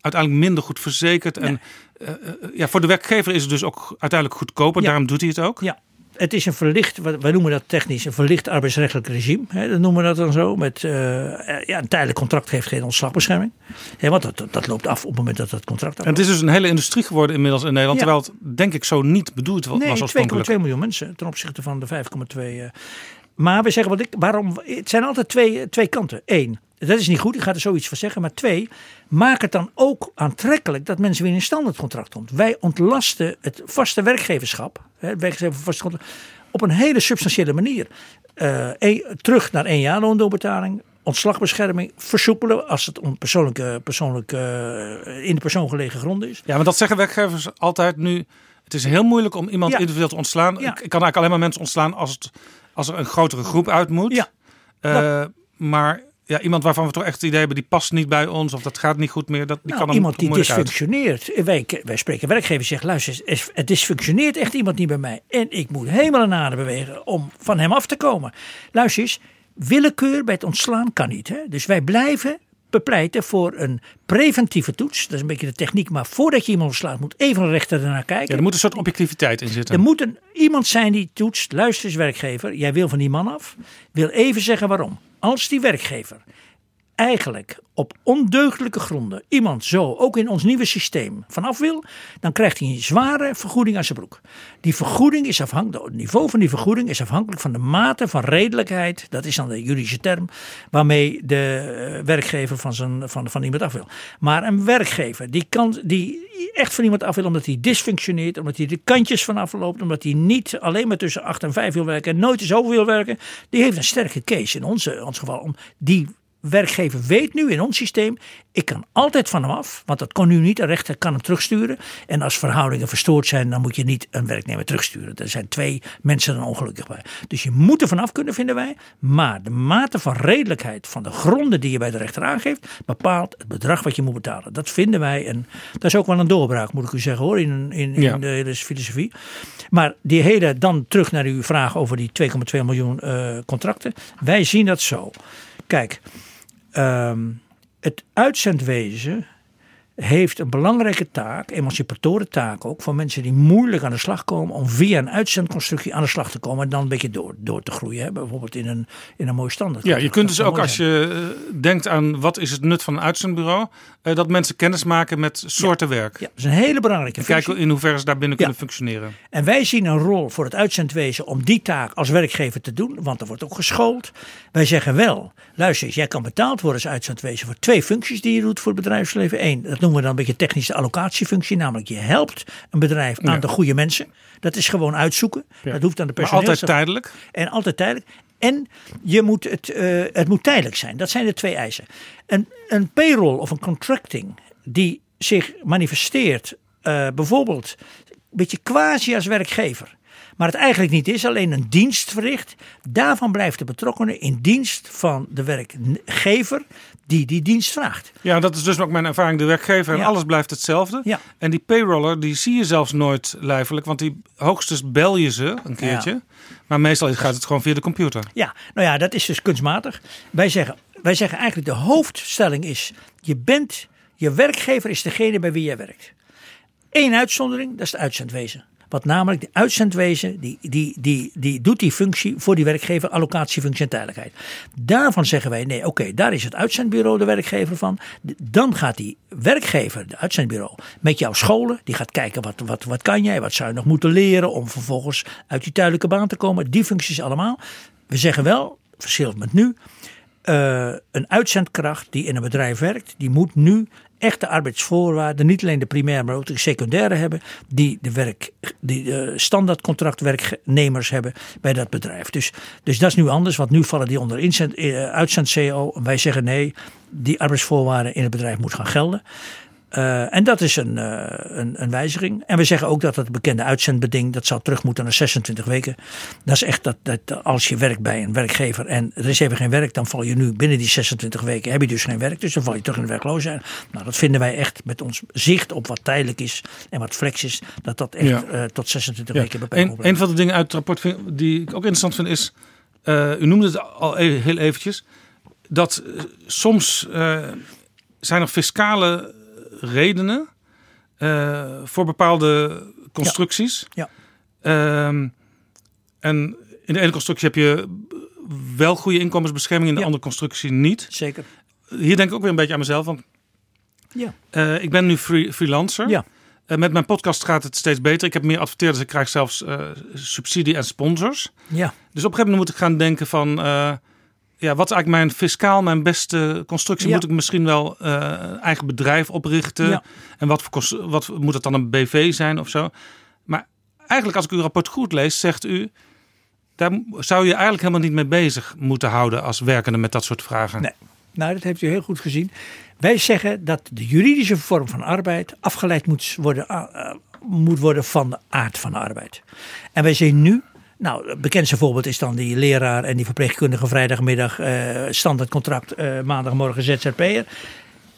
uiteindelijk minder goed verzekerd. En uh, ja, voor de werkgever is het dus ook uiteindelijk goedkoper. Daarom doet hij het ook. Ja, het is een verlicht, wij noemen dat technisch, een verlicht arbeidsrechtelijk regime. Hè, dat noemen we dat dan zo. Met, uh, ja, een tijdelijk contract heeft geen ontslagbescherming. Hè, want dat, dat loopt af op het moment dat dat contract afloopt. En het is dus een hele industrie geworden inmiddels in Nederland. Terwijl het denk ik zo niet bedoeld was nee, oorspronkelijk. 2,2 miljoen mensen ten opzichte van de 5,2. Uh, maar we zeggen, wat ik, waarom, het zijn altijd twee, twee kanten. Eén, dat is niet goed, ik ga er zoiets van zeggen. Maar twee, maak het dan ook aantrekkelijk dat mensen weer in een standaardcontract komt. Wij ontlasten het vaste werkgeverschap, het werkgever op een hele substantiële manier. Uh, terug naar één jaar loondoorbetaling, ontslagbescherming versoepelen als het om persoonlijke, persoonlijke, uh, in de persoon gelegen grond is. Ja, maar dat zeggen werkgevers altijd nu. Het is heel moeilijk om iemand individueel te ontslaan. Ik, kan eigenlijk alleen maar mensen ontslaan als, het, als er een grotere groep uit moet. Ja, uh, maar ja, iemand waarvan we toch echt het idee hebben, die past niet bij ons of dat gaat niet goed meer. Dat, die nou, kan iemand die dysfunctioneert. Wij, wij spreken werkgevers zeggen, luister, het dysfunctioneert echt iemand niet bij mij. En ik moet helemaal een aarde bewegen om van hem af te komen. Luister eens, willekeur bij het ontslaan kan niet. Hè? Dus wij blijven bepleiten voor een preventieve toets. Dat is een beetje de techniek, maar voordat je iemand ontslaat moet even een rechter ernaar kijken. Ja, er moet een soort objectiviteit in zitten. Er moet een, iemand zijn die toetst, luister eens werkgever, jij wil van die man af, wil even zeggen waarom als die werkgever eigenlijk op ondeugdelijke gronden iemand zo ook in ons nieuwe systeem vanaf wil, dan krijgt hij een zware vergoeding aan zijn broek. Die vergoeding is afhankelijk, het niveau van die vergoeding is afhankelijk van de mate van redelijkheid, dat is dan de juridische term, waarmee de eh, werkgever van, zijn, van, van iemand af wil. Maar een werkgever die, kan, die echt van iemand af wil omdat hij dysfunctioneert, omdat hij de kantjes vanaf loopt, omdat hij niet alleen maar tussen 8 en 5 wil werken en nooit zo wil werken, die heeft een sterke case in onze, ons geval om die werkgever weet nu in ons systeem, ik kan altijd van hem af, want dat kon nu niet. Een rechter kan hem terugsturen. En als verhoudingen verstoord zijn, dan moet je niet een werknemer terugsturen. Er zijn twee mensen dan ongelukkig bij. Dus je moet er vanaf kunnen, vinden wij. Maar de mate van redelijkheid van de gronden die je bij de rechter aangeeft, bepaalt het bedrag wat je moet betalen. Dat vinden wij. En dat is ook wel een doorbraak, moet ik u zeggen hoor, in, in, in de hele filosofie. Maar die hele, dan terug naar uw vraag over die 2,2 miljoen uh, contracten. Wij zien dat zo. Kijk, Um, het uitzendwezen heeft een belangrijke taak, emancipatoren taak ook, voor mensen die moeilijk aan de slag komen, om via een uitzendconstructie aan de slag te komen en dan een beetje door, door te groeien. Hè? Bijvoorbeeld in een, in een mooie standaard. Ja, je kunt dus ook als je eh, denkt aan wat is het nut van een uitzendbureau, uh, dat mensen kennis maken met soorten werk. Ja, dat is een hele belangrijke functie. Kijken in hoeverre ze daar binnen kunnen functioneren. En wij zien een rol voor het uitzendwezen om die taak als werkgever te doen, want er wordt ook geschoold. Wij zeggen wel, luister eens, jij kan betaald worden als uitzendwezen voor twee functies die je doet voor het bedrijfsleven. Eén, dat noemen we dan een beetje technische allocatiefunctie. Namelijk je helpt een bedrijf aan de goede mensen. Dat is gewoon uitzoeken. Dat hoeft aan de personeel. altijd tijdelijk. En altijd tijdelijk. En je moet het, uh, het moet tijdelijk zijn. Dat zijn de twee eisen. Een, een payroll of een contracting die zich manifesteert uh, bijvoorbeeld een beetje quasi als werkgever maar het eigenlijk niet is, alleen een dienst verricht. Daarvan blijft de betrokkenen in dienst van de werkgever die die dienst vraagt. Ja, dat is dus ook mijn ervaring. De werkgever en alles blijft hetzelfde. Ja. En die payroller, die zie je zelfs nooit lijfelijk, want die hoogstens bel je ze een keertje. Maar meestal gaat het gewoon via de computer. Ja, nou ja, dat is dus kunstmatig. Wij zeggen, wij zeggen eigenlijk de hoofdstelling is, je bent, je werkgever is degene bij wie jij werkt. één uitzondering, dat is de uitzendwezen. Wat namelijk de uitzendwezen, die, die, die, die doet die functie voor die werkgever, allocatiefunctie en tijdelijkheid. Daarvan zeggen wij, nee, oké, daar is het uitzendbureau de werkgever van. Dan gaat die werkgever, de uitzendbureau, met jouw scholen. Die gaat kijken, wat, wat, wat kan jij, wat zou je nog moeten leren om vervolgens uit die tijdelijke baan te komen. Die functies allemaal. We zeggen wel, verschillend met nu, uh, een uitzendkracht die in een bedrijf werkt, die moet nu echte arbeidsvoorwaarden, niet alleen de primaire, maar ook de secundaire hebben, die de, werk, die de standaardcontractwerknemers hebben bij dat bedrijf. Dus, dus dat is nu anders, want nu vallen die onder inzend, uh, uitzend-CO. Wij zeggen nee, die arbeidsvoorwaarden in het bedrijf moeten gaan gelden. Uh, en dat is een, uh, een, een, wijziging. En we zeggen ook dat het bekende uitzendbeding, dat zou terug moeten naar 26 weken. Dat is echt dat, dat als je werkt bij een werkgever en er is even geen werk, dan val je nu binnen die 26 weken, heb je dus geen werk. Dus dan val je terug in de werkloosheid. Nou, dat vinden wij echt met ons zicht op wat tijdelijk is en wat flex is, dat dat echt ja. uh, tot 26 ja. weken beperkt wordt. Een van de dingen uit het rapport vind, die ik ook interessant vind is, u noemde het al heel eventjes, dat soms zijn er fiscale redenen uh, voor bepaalde constructies. Ja. ja. Um, en in de ene constructie heb je wel goede inkomensbescherming, in de ja. andere constructie niet. Zeker. Hier denk ik ook weer een beetje aan mezelf. Want ja. Uh, ik ben nu free, freelancer. Ja. Uh, met mijn podcast gaat het steeds beter. Ik heb meer adverteerders. Ik krijg zelfs subsidie en sponsors. Ja. Dus op een gegeven moment moet ik gaan denken van ja, wat is eigenlijk mijn fiscaal, mijn beste constructie? Ja. Moet ik misschien wel uh, eigen bedrijf oprichten? Ja. En wat, voor, wat moet het dan een BV zijn of zo? Maar eigenlijk, als ik uw rapport goed lees, zegt u. Daar zou je eigenlijk helemaal niet mee bezig moeten houden als werkende met dat soort vragen. Nee, nou, dat heeft u heel goed gezien. Wij zeggen dat de juridische vorm van arbeid afgeleid moet worden, uh, moet worden van de aard van de arbeid. En wij zien nu nou, het bekendste voorbeeld is dan die leraar en die verpleegkundige vrijdagmiddag uh, standaardcontract uh, maandagmorgen ZZP'er.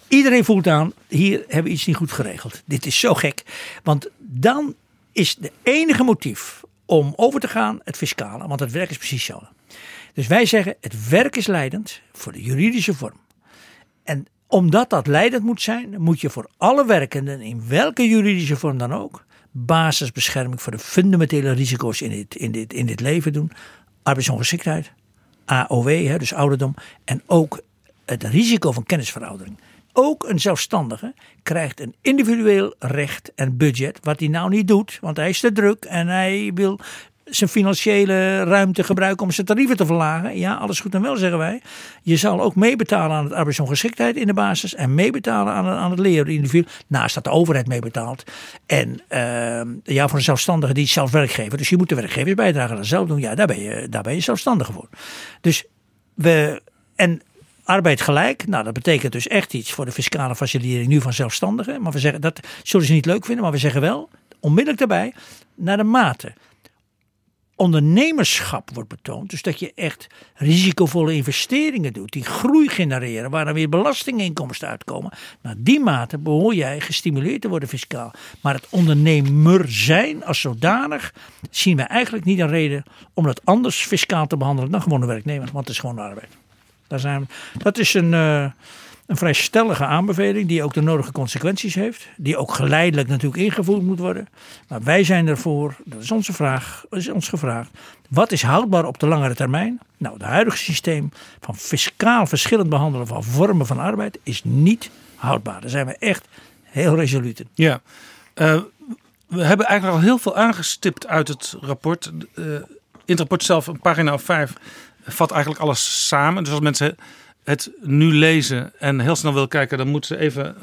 Iedereen voelt aan, hier hebben we iets niet goed geregeld. Dit is zo gek. Want dan is de enige motief om over te gaan het fiscale. Want het werk is precies zo. Dus wij zeggen, het werk is leidend voor de juridische vorm. En omdat dat leidend moet zijn, moet je voor alle werkenden, in welke juridische vorm dan ook, basisbescherming voor de fundamentele risico's in dit, in dit, in dit leven doen. Arbeidsongeschiktheid, AOW, hè, dus ouderdom. En ook het risico van kennisveroudering. Ook een zelfstandige krijgt een individueel recht en budget, wat hij nou niet doet, want hij is te druk en hij wil zijn financiële ruimte gebruiken om zijn tarieven te verlagen. Ja, alles goed en wel, zeggen wij. Je zal ook meebetalen aan het arbeidsongeschiktheid in de basis en meebetalen aan, aan het leren individu. Naast dat de overheid meebetaalt. En uh, ja, voor een zelfstandige die zelf werkgever. Dus je moet de werkgevers bijdragen aan zelf doen. Ja, daar ben je, daar ben je zelfstandige voor. Dus we. En arbeid gelijk, nou dat betekent dus echt iets voor de fiscale facilitering nu van zelfstandigen. Maar we zeggen dat zullen ze niet leuk vinden, maar we zeggen wel onmiddellijk daarbij naar de mate ondernemerschap wordt betoond. Dus dat je echt risicovolle investeringen doet, die groei genereren, waar dan weer belastinginkomsten uitkomen. Naar die mate behoor jij gestimuleerd te worden fiscaal. Maar het ondernemer zijn als zodanig zien wij eigenlijk niet een reden om dat anders fiscaal te behandelen dan gewoon een werknemer, want het is gewoon arbeid. Daar zijn, dat is een. Uh, een vrij stellige aanbeveling die ook de nodige consequenties heeft. Die ook geleidelijk natuurlijk ingevoerd moet worden. Maar wij zijn ervoor, dat is onze vraag, is ons gevraagd. Wat is houdbaar op de langere termijn? Nou, het huidige systeem van fiscaal verschillend behandelen van vormen van arbeid is niet houdbaar. Daar zijn we echt heel resoluut in. Ja, uh, we hebben eigenlijk al heel veel aangestipt uit het rapport. Uh, in het rapport zelf, een pagina of vijf, vat eigenlijk alles samen. Dus als mensen het nu lezen en heel snel wil kijken, dan moeten ze even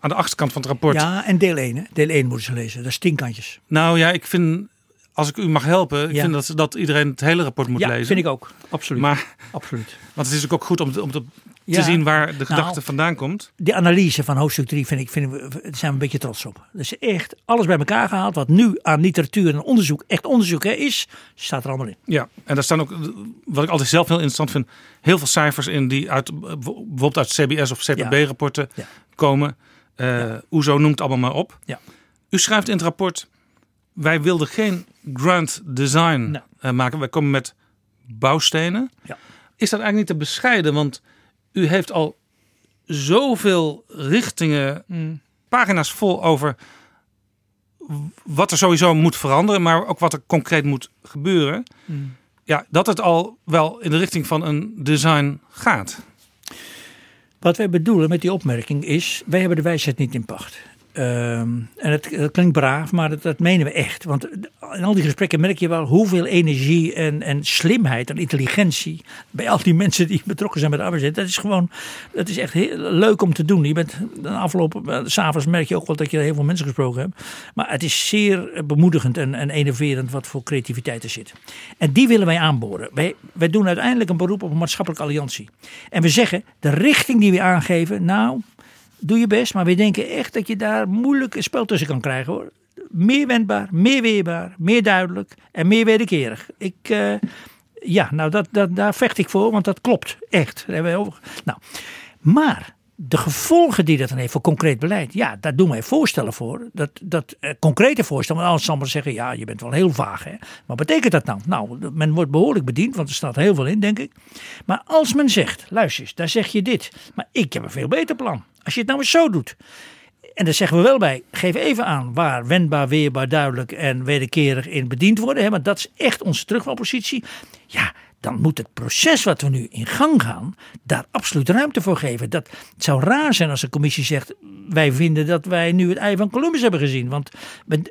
aan de achterkant van het rapport. Ja, en deel 1. Hè? Deel 1 moeten ze lezen. Dat is tien kantjes. Nou ja, ik vind, als ik u mag helpen, ik Ja. vind dat, dat iedereen het hele rapport moet ja, lezen. vind ik ook. Absoluut. Maar, Absoluut. want het is ook goed om, om te, Ja. te zien waar de gedachte Nou, vandaan komt. De analyse van hoofdstuk 3 vind ik, daar zijn we een beetje trots op. Dus echt alles bij elkaar gehaald. Wat nu aan literatuur en onderzoek, echt onderzoek hè, is, staat er allemaal in. Ja, en daar staan ook, wat ik altijd zelf heel interessant vind, heel veel cijfers in die uit bijvoorbeeld uit CBS of CPB-rapporten Ja. komen. Eh OESO noemt allemaal maar op. Ja. U schrijft in het rapport, wij wilden geen grand design Nee. eh, maken. Wij komen met bouwstenen. Ja. Is dat eigenlijk niet te bescheiden? Want u heeft al zoveel richtingen, Mm. pagina's vol over wat er sowieso moet veranderen, maar ook wat er concreet moet gebeuren. Hmm. Ja, dat het al wel in de richting van een design gaat. Wat wij bedoelen met die opmerking is: wij hebben de wijsheid niet in pacht. Ehm, en het, klinkt braaf, maar dat, dat, menen we echt. Want in al die gesprekken merk je wel hoeveel energie en, en slimheid en intelligentie bij al die mensen die betrokken zijn met de arbeid. Dat is gewoon, dat is echt heel leuk om te doen. Je bent de afgelopen, eh, s'avonds merk je ook wel dat je heel veel mensen gesproken hebt. Maar het is zeer bemoedigend en, en enerverend wat voor creativiteit er zit. En die willen wij aanboren. Wij, wij doen uiteindelijk een beroep op een maatschappelijke alliantie. En we zeggen, de richting die we aangeven, nou, doe je best. Maar we denken echt dat je daar moeilijk een spel tussen kan krijgen hoor. Meer wendbaar, meer weerbaar, meer duidelijk en meer wederkerig. Ik, uh, ja, nou dat, dat, daar vecht ik voor, want dat klopt echt. Nou, maar de gevolgen die dat dan heeft voor concreet beleid, ja, daar doen wij voorstellen voor. Dat, dat eh, concrete voorstellen, want anders zal maar zeggen, ja, je bent wel heel vaag. Hè? Wat betekent dat dan? Nou, men wordt behoorlijk bediend, want er staat heel veel in, denk ik. Maar als men zegt, luister eens, daar zeg je dit, maar ik heb een veel beter plan. Als je het nou eens zo doet. En daar zeggen we wel bij, geef even aan waar wendbaar, weerbaar, duidelijk en wederkerig in bediend worden. Hè, want dat is echt onze terugvalpositie. Ja, dan moet het proces wat we nu in gang gaan, daar absoluut ruimte voor geven. Dat, het zou raar zijn als de commissie zegt, wij vinden dat wij nu het ei van Columbus hebben gezien. Want we,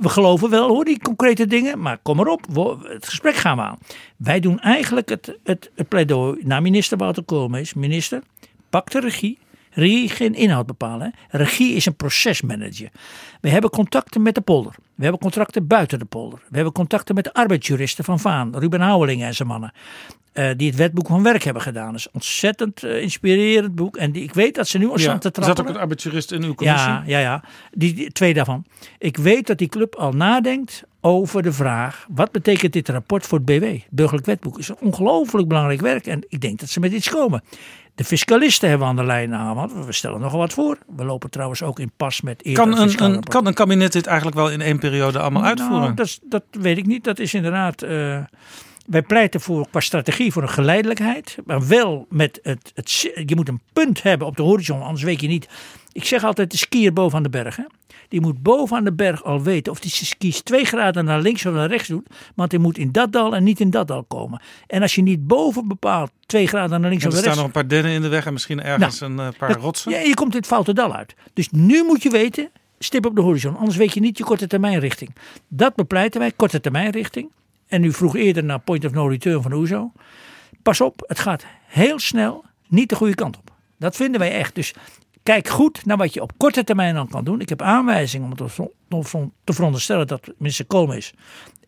geloven wel hoor, die concrete dingen, maar kom erop, het gesprek gaan we aan. Wij doen eigenlijk het, het, het pleidooi naar minister Wouter Koolmees. Minister, pak de regie, Regie geen inhoud bepalen. Regie is een procesmanager. We hebben contacten met de polder. We hebben contacten buiten de polder. We hebben contacten met de arbeidsjuristen van Vaan, Ruben Houweling en zijn mannen. Uh, die het wetboek van werk hebben gedaan. Dat is een ontzettend uh, inspirerend boek. En die, ik weet dat ze nu al ja, staan te trappen. Zat ook een arbeidsjurist in uw commissie? Ja, ja, ja. Die, twee daarvan. Ik weet dat die club al nadenkt over de vraag: wat betekent dit rapport voor het BW? Het burgerlijk wetboek is een ongelooflijk belangrijk werk. En ik denk dat ze met iets komen. De fiscalisten hebben we aan de lijn aan, we stellen nogal wat voor. We lopen trouwens ook in pas met kan een, een Kan een kabinet dit eigenlijk wel in één periode allemaal nou, uitvoeren? Dat, dat weet ik niet. Dat is inderdaad... Uh, wij pleiten voor, qua strategie voor een geleidelijkheid. Maar wel met het, het... Je moet een punt hebben op de horizon, anders weet je niet... Ik zeg altijd de skier boven aan de berg. Hè? Die moet boven aan de berg al weten of hij skis twee graden naar links of naar rechts doet. Want hij moet in dat dal en niet in dat dal komen. En als je niet boven bepaalt twee graden naar links of naar rechts. Er staan nog een paar dennen in de weg en misschien ergens nou, een eh, paar rotsen. Ja, je komt het foute dal uit. Dus nu moet je weten, stip op de horizon. Anders weet je niet je korte termijn richting. Dat bepleiten wij, korte termijn richting. En u vroeg eerder naar point of no return van OESO. Pas op, het gaat heel snel niet de goede kant op. Dat vinden wij echt. Dus Kijk goed naar wat je op korte termijn dan kan doen. Ik heb aanwijzingen om te veronderstellen dat minister Koolmees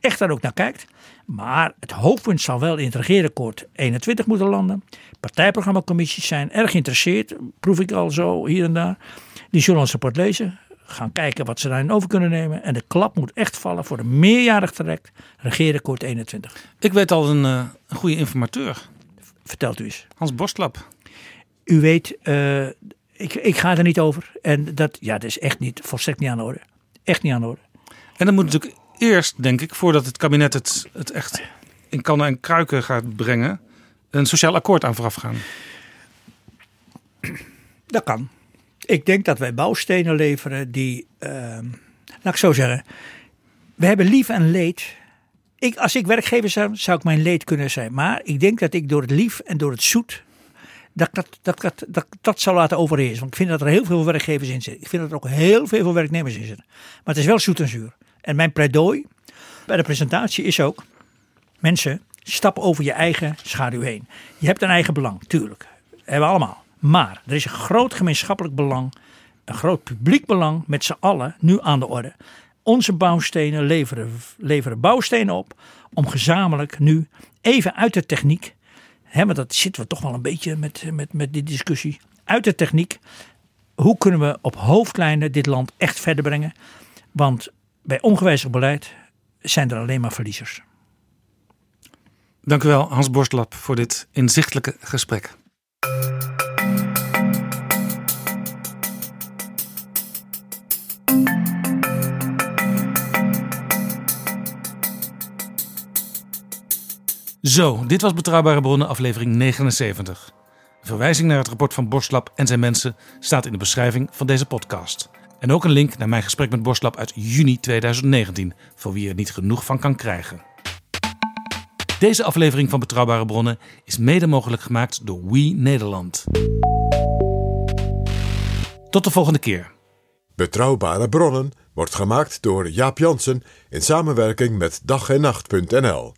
echt daar ook naar kijkt. Maar het hoofdpunt zal wel in het regeerakkoord 21 moeten landen. Partijprogrammacommissies zijn erg geïnteresseerd, proef ik al zo hier en daar. Die zullen ons rapport lezen, gaan kijken wat ze daarin over kunnen nemen. En de klap moet echt vallen voor een meerjarig traject, regeerakkoord 21. Ik weet al een, uh, een goede informateur. Vertelt u eens. Hans Borstlap. U weet, uh, ik, ik ga er niet over. En dat, ja, dat is echt niet, volstrekt niet aan de orde. Echt niet aan de orde. En dan moet natuurlijk eerst, denk ik, voordat het kabinet het, het echt in kannen en kruiken gaat brengen, een sociaal akkoord aan vooraf gaan. Dat kan. Ik denk dat wij bouwstenen leveren die, uh, laat ik zo zeggen, we hebben lief en leed. Ik, als ik werkgever zou, zou ik mijn leed kunnen zijn. Maar ik denk dat ik door het lief en door het zoet dat dat, dat, dat, dat, dat zou laten overheersen. Want ik vind dat er heel veel werkgevers in zitten. Ik vind dat er ook heel veel werknemers in zitten. Maar het is wel zoet en zuur. En mijn pleidooi bij de presentatie is ook: mensen, stap over je eigen schaduw heen. Je hebt een eigen belang, tuurlijk. Hebben we allemaal. Maar er is een groot gemeenschappelijk belang, een groot publiek belang met z'n allen nu aan de orde. Onze bouwstenen leveren, leveren bouwstenen op om gezamenlijk nu even uit de techniek hè, maar dat zitten we toch wel een beetje met, met, met die discussie. Uit de techniek. Hoe kunnen we op hoofdlijnen dit land echt verder brengen? Want bij ongewijzigd beleid zijn er alleen maar verliezers. Dank u wel, Hans Borstlap, voor dit inzichtelijke gesprek. Zo, dit was Betrouwbare Bronnen, aflevering 79. Een verwijzing naar het rapport van Borstlap en zijn mensen staat in de beschrijving van deze podcast. En ook een link naar mijn gesprek met Borstlap uit juni 2019, voor wie er niet genoeg van kan krijgen. Deze aflevering van Betrouwbare Bronnen is mede mogelijk gemaakt door We Nederland. Tot de volgende keer. Betrouwbare Bronnen wordt gemaakt door Jaap Jansen in samenwerking met dag en nacht.nl.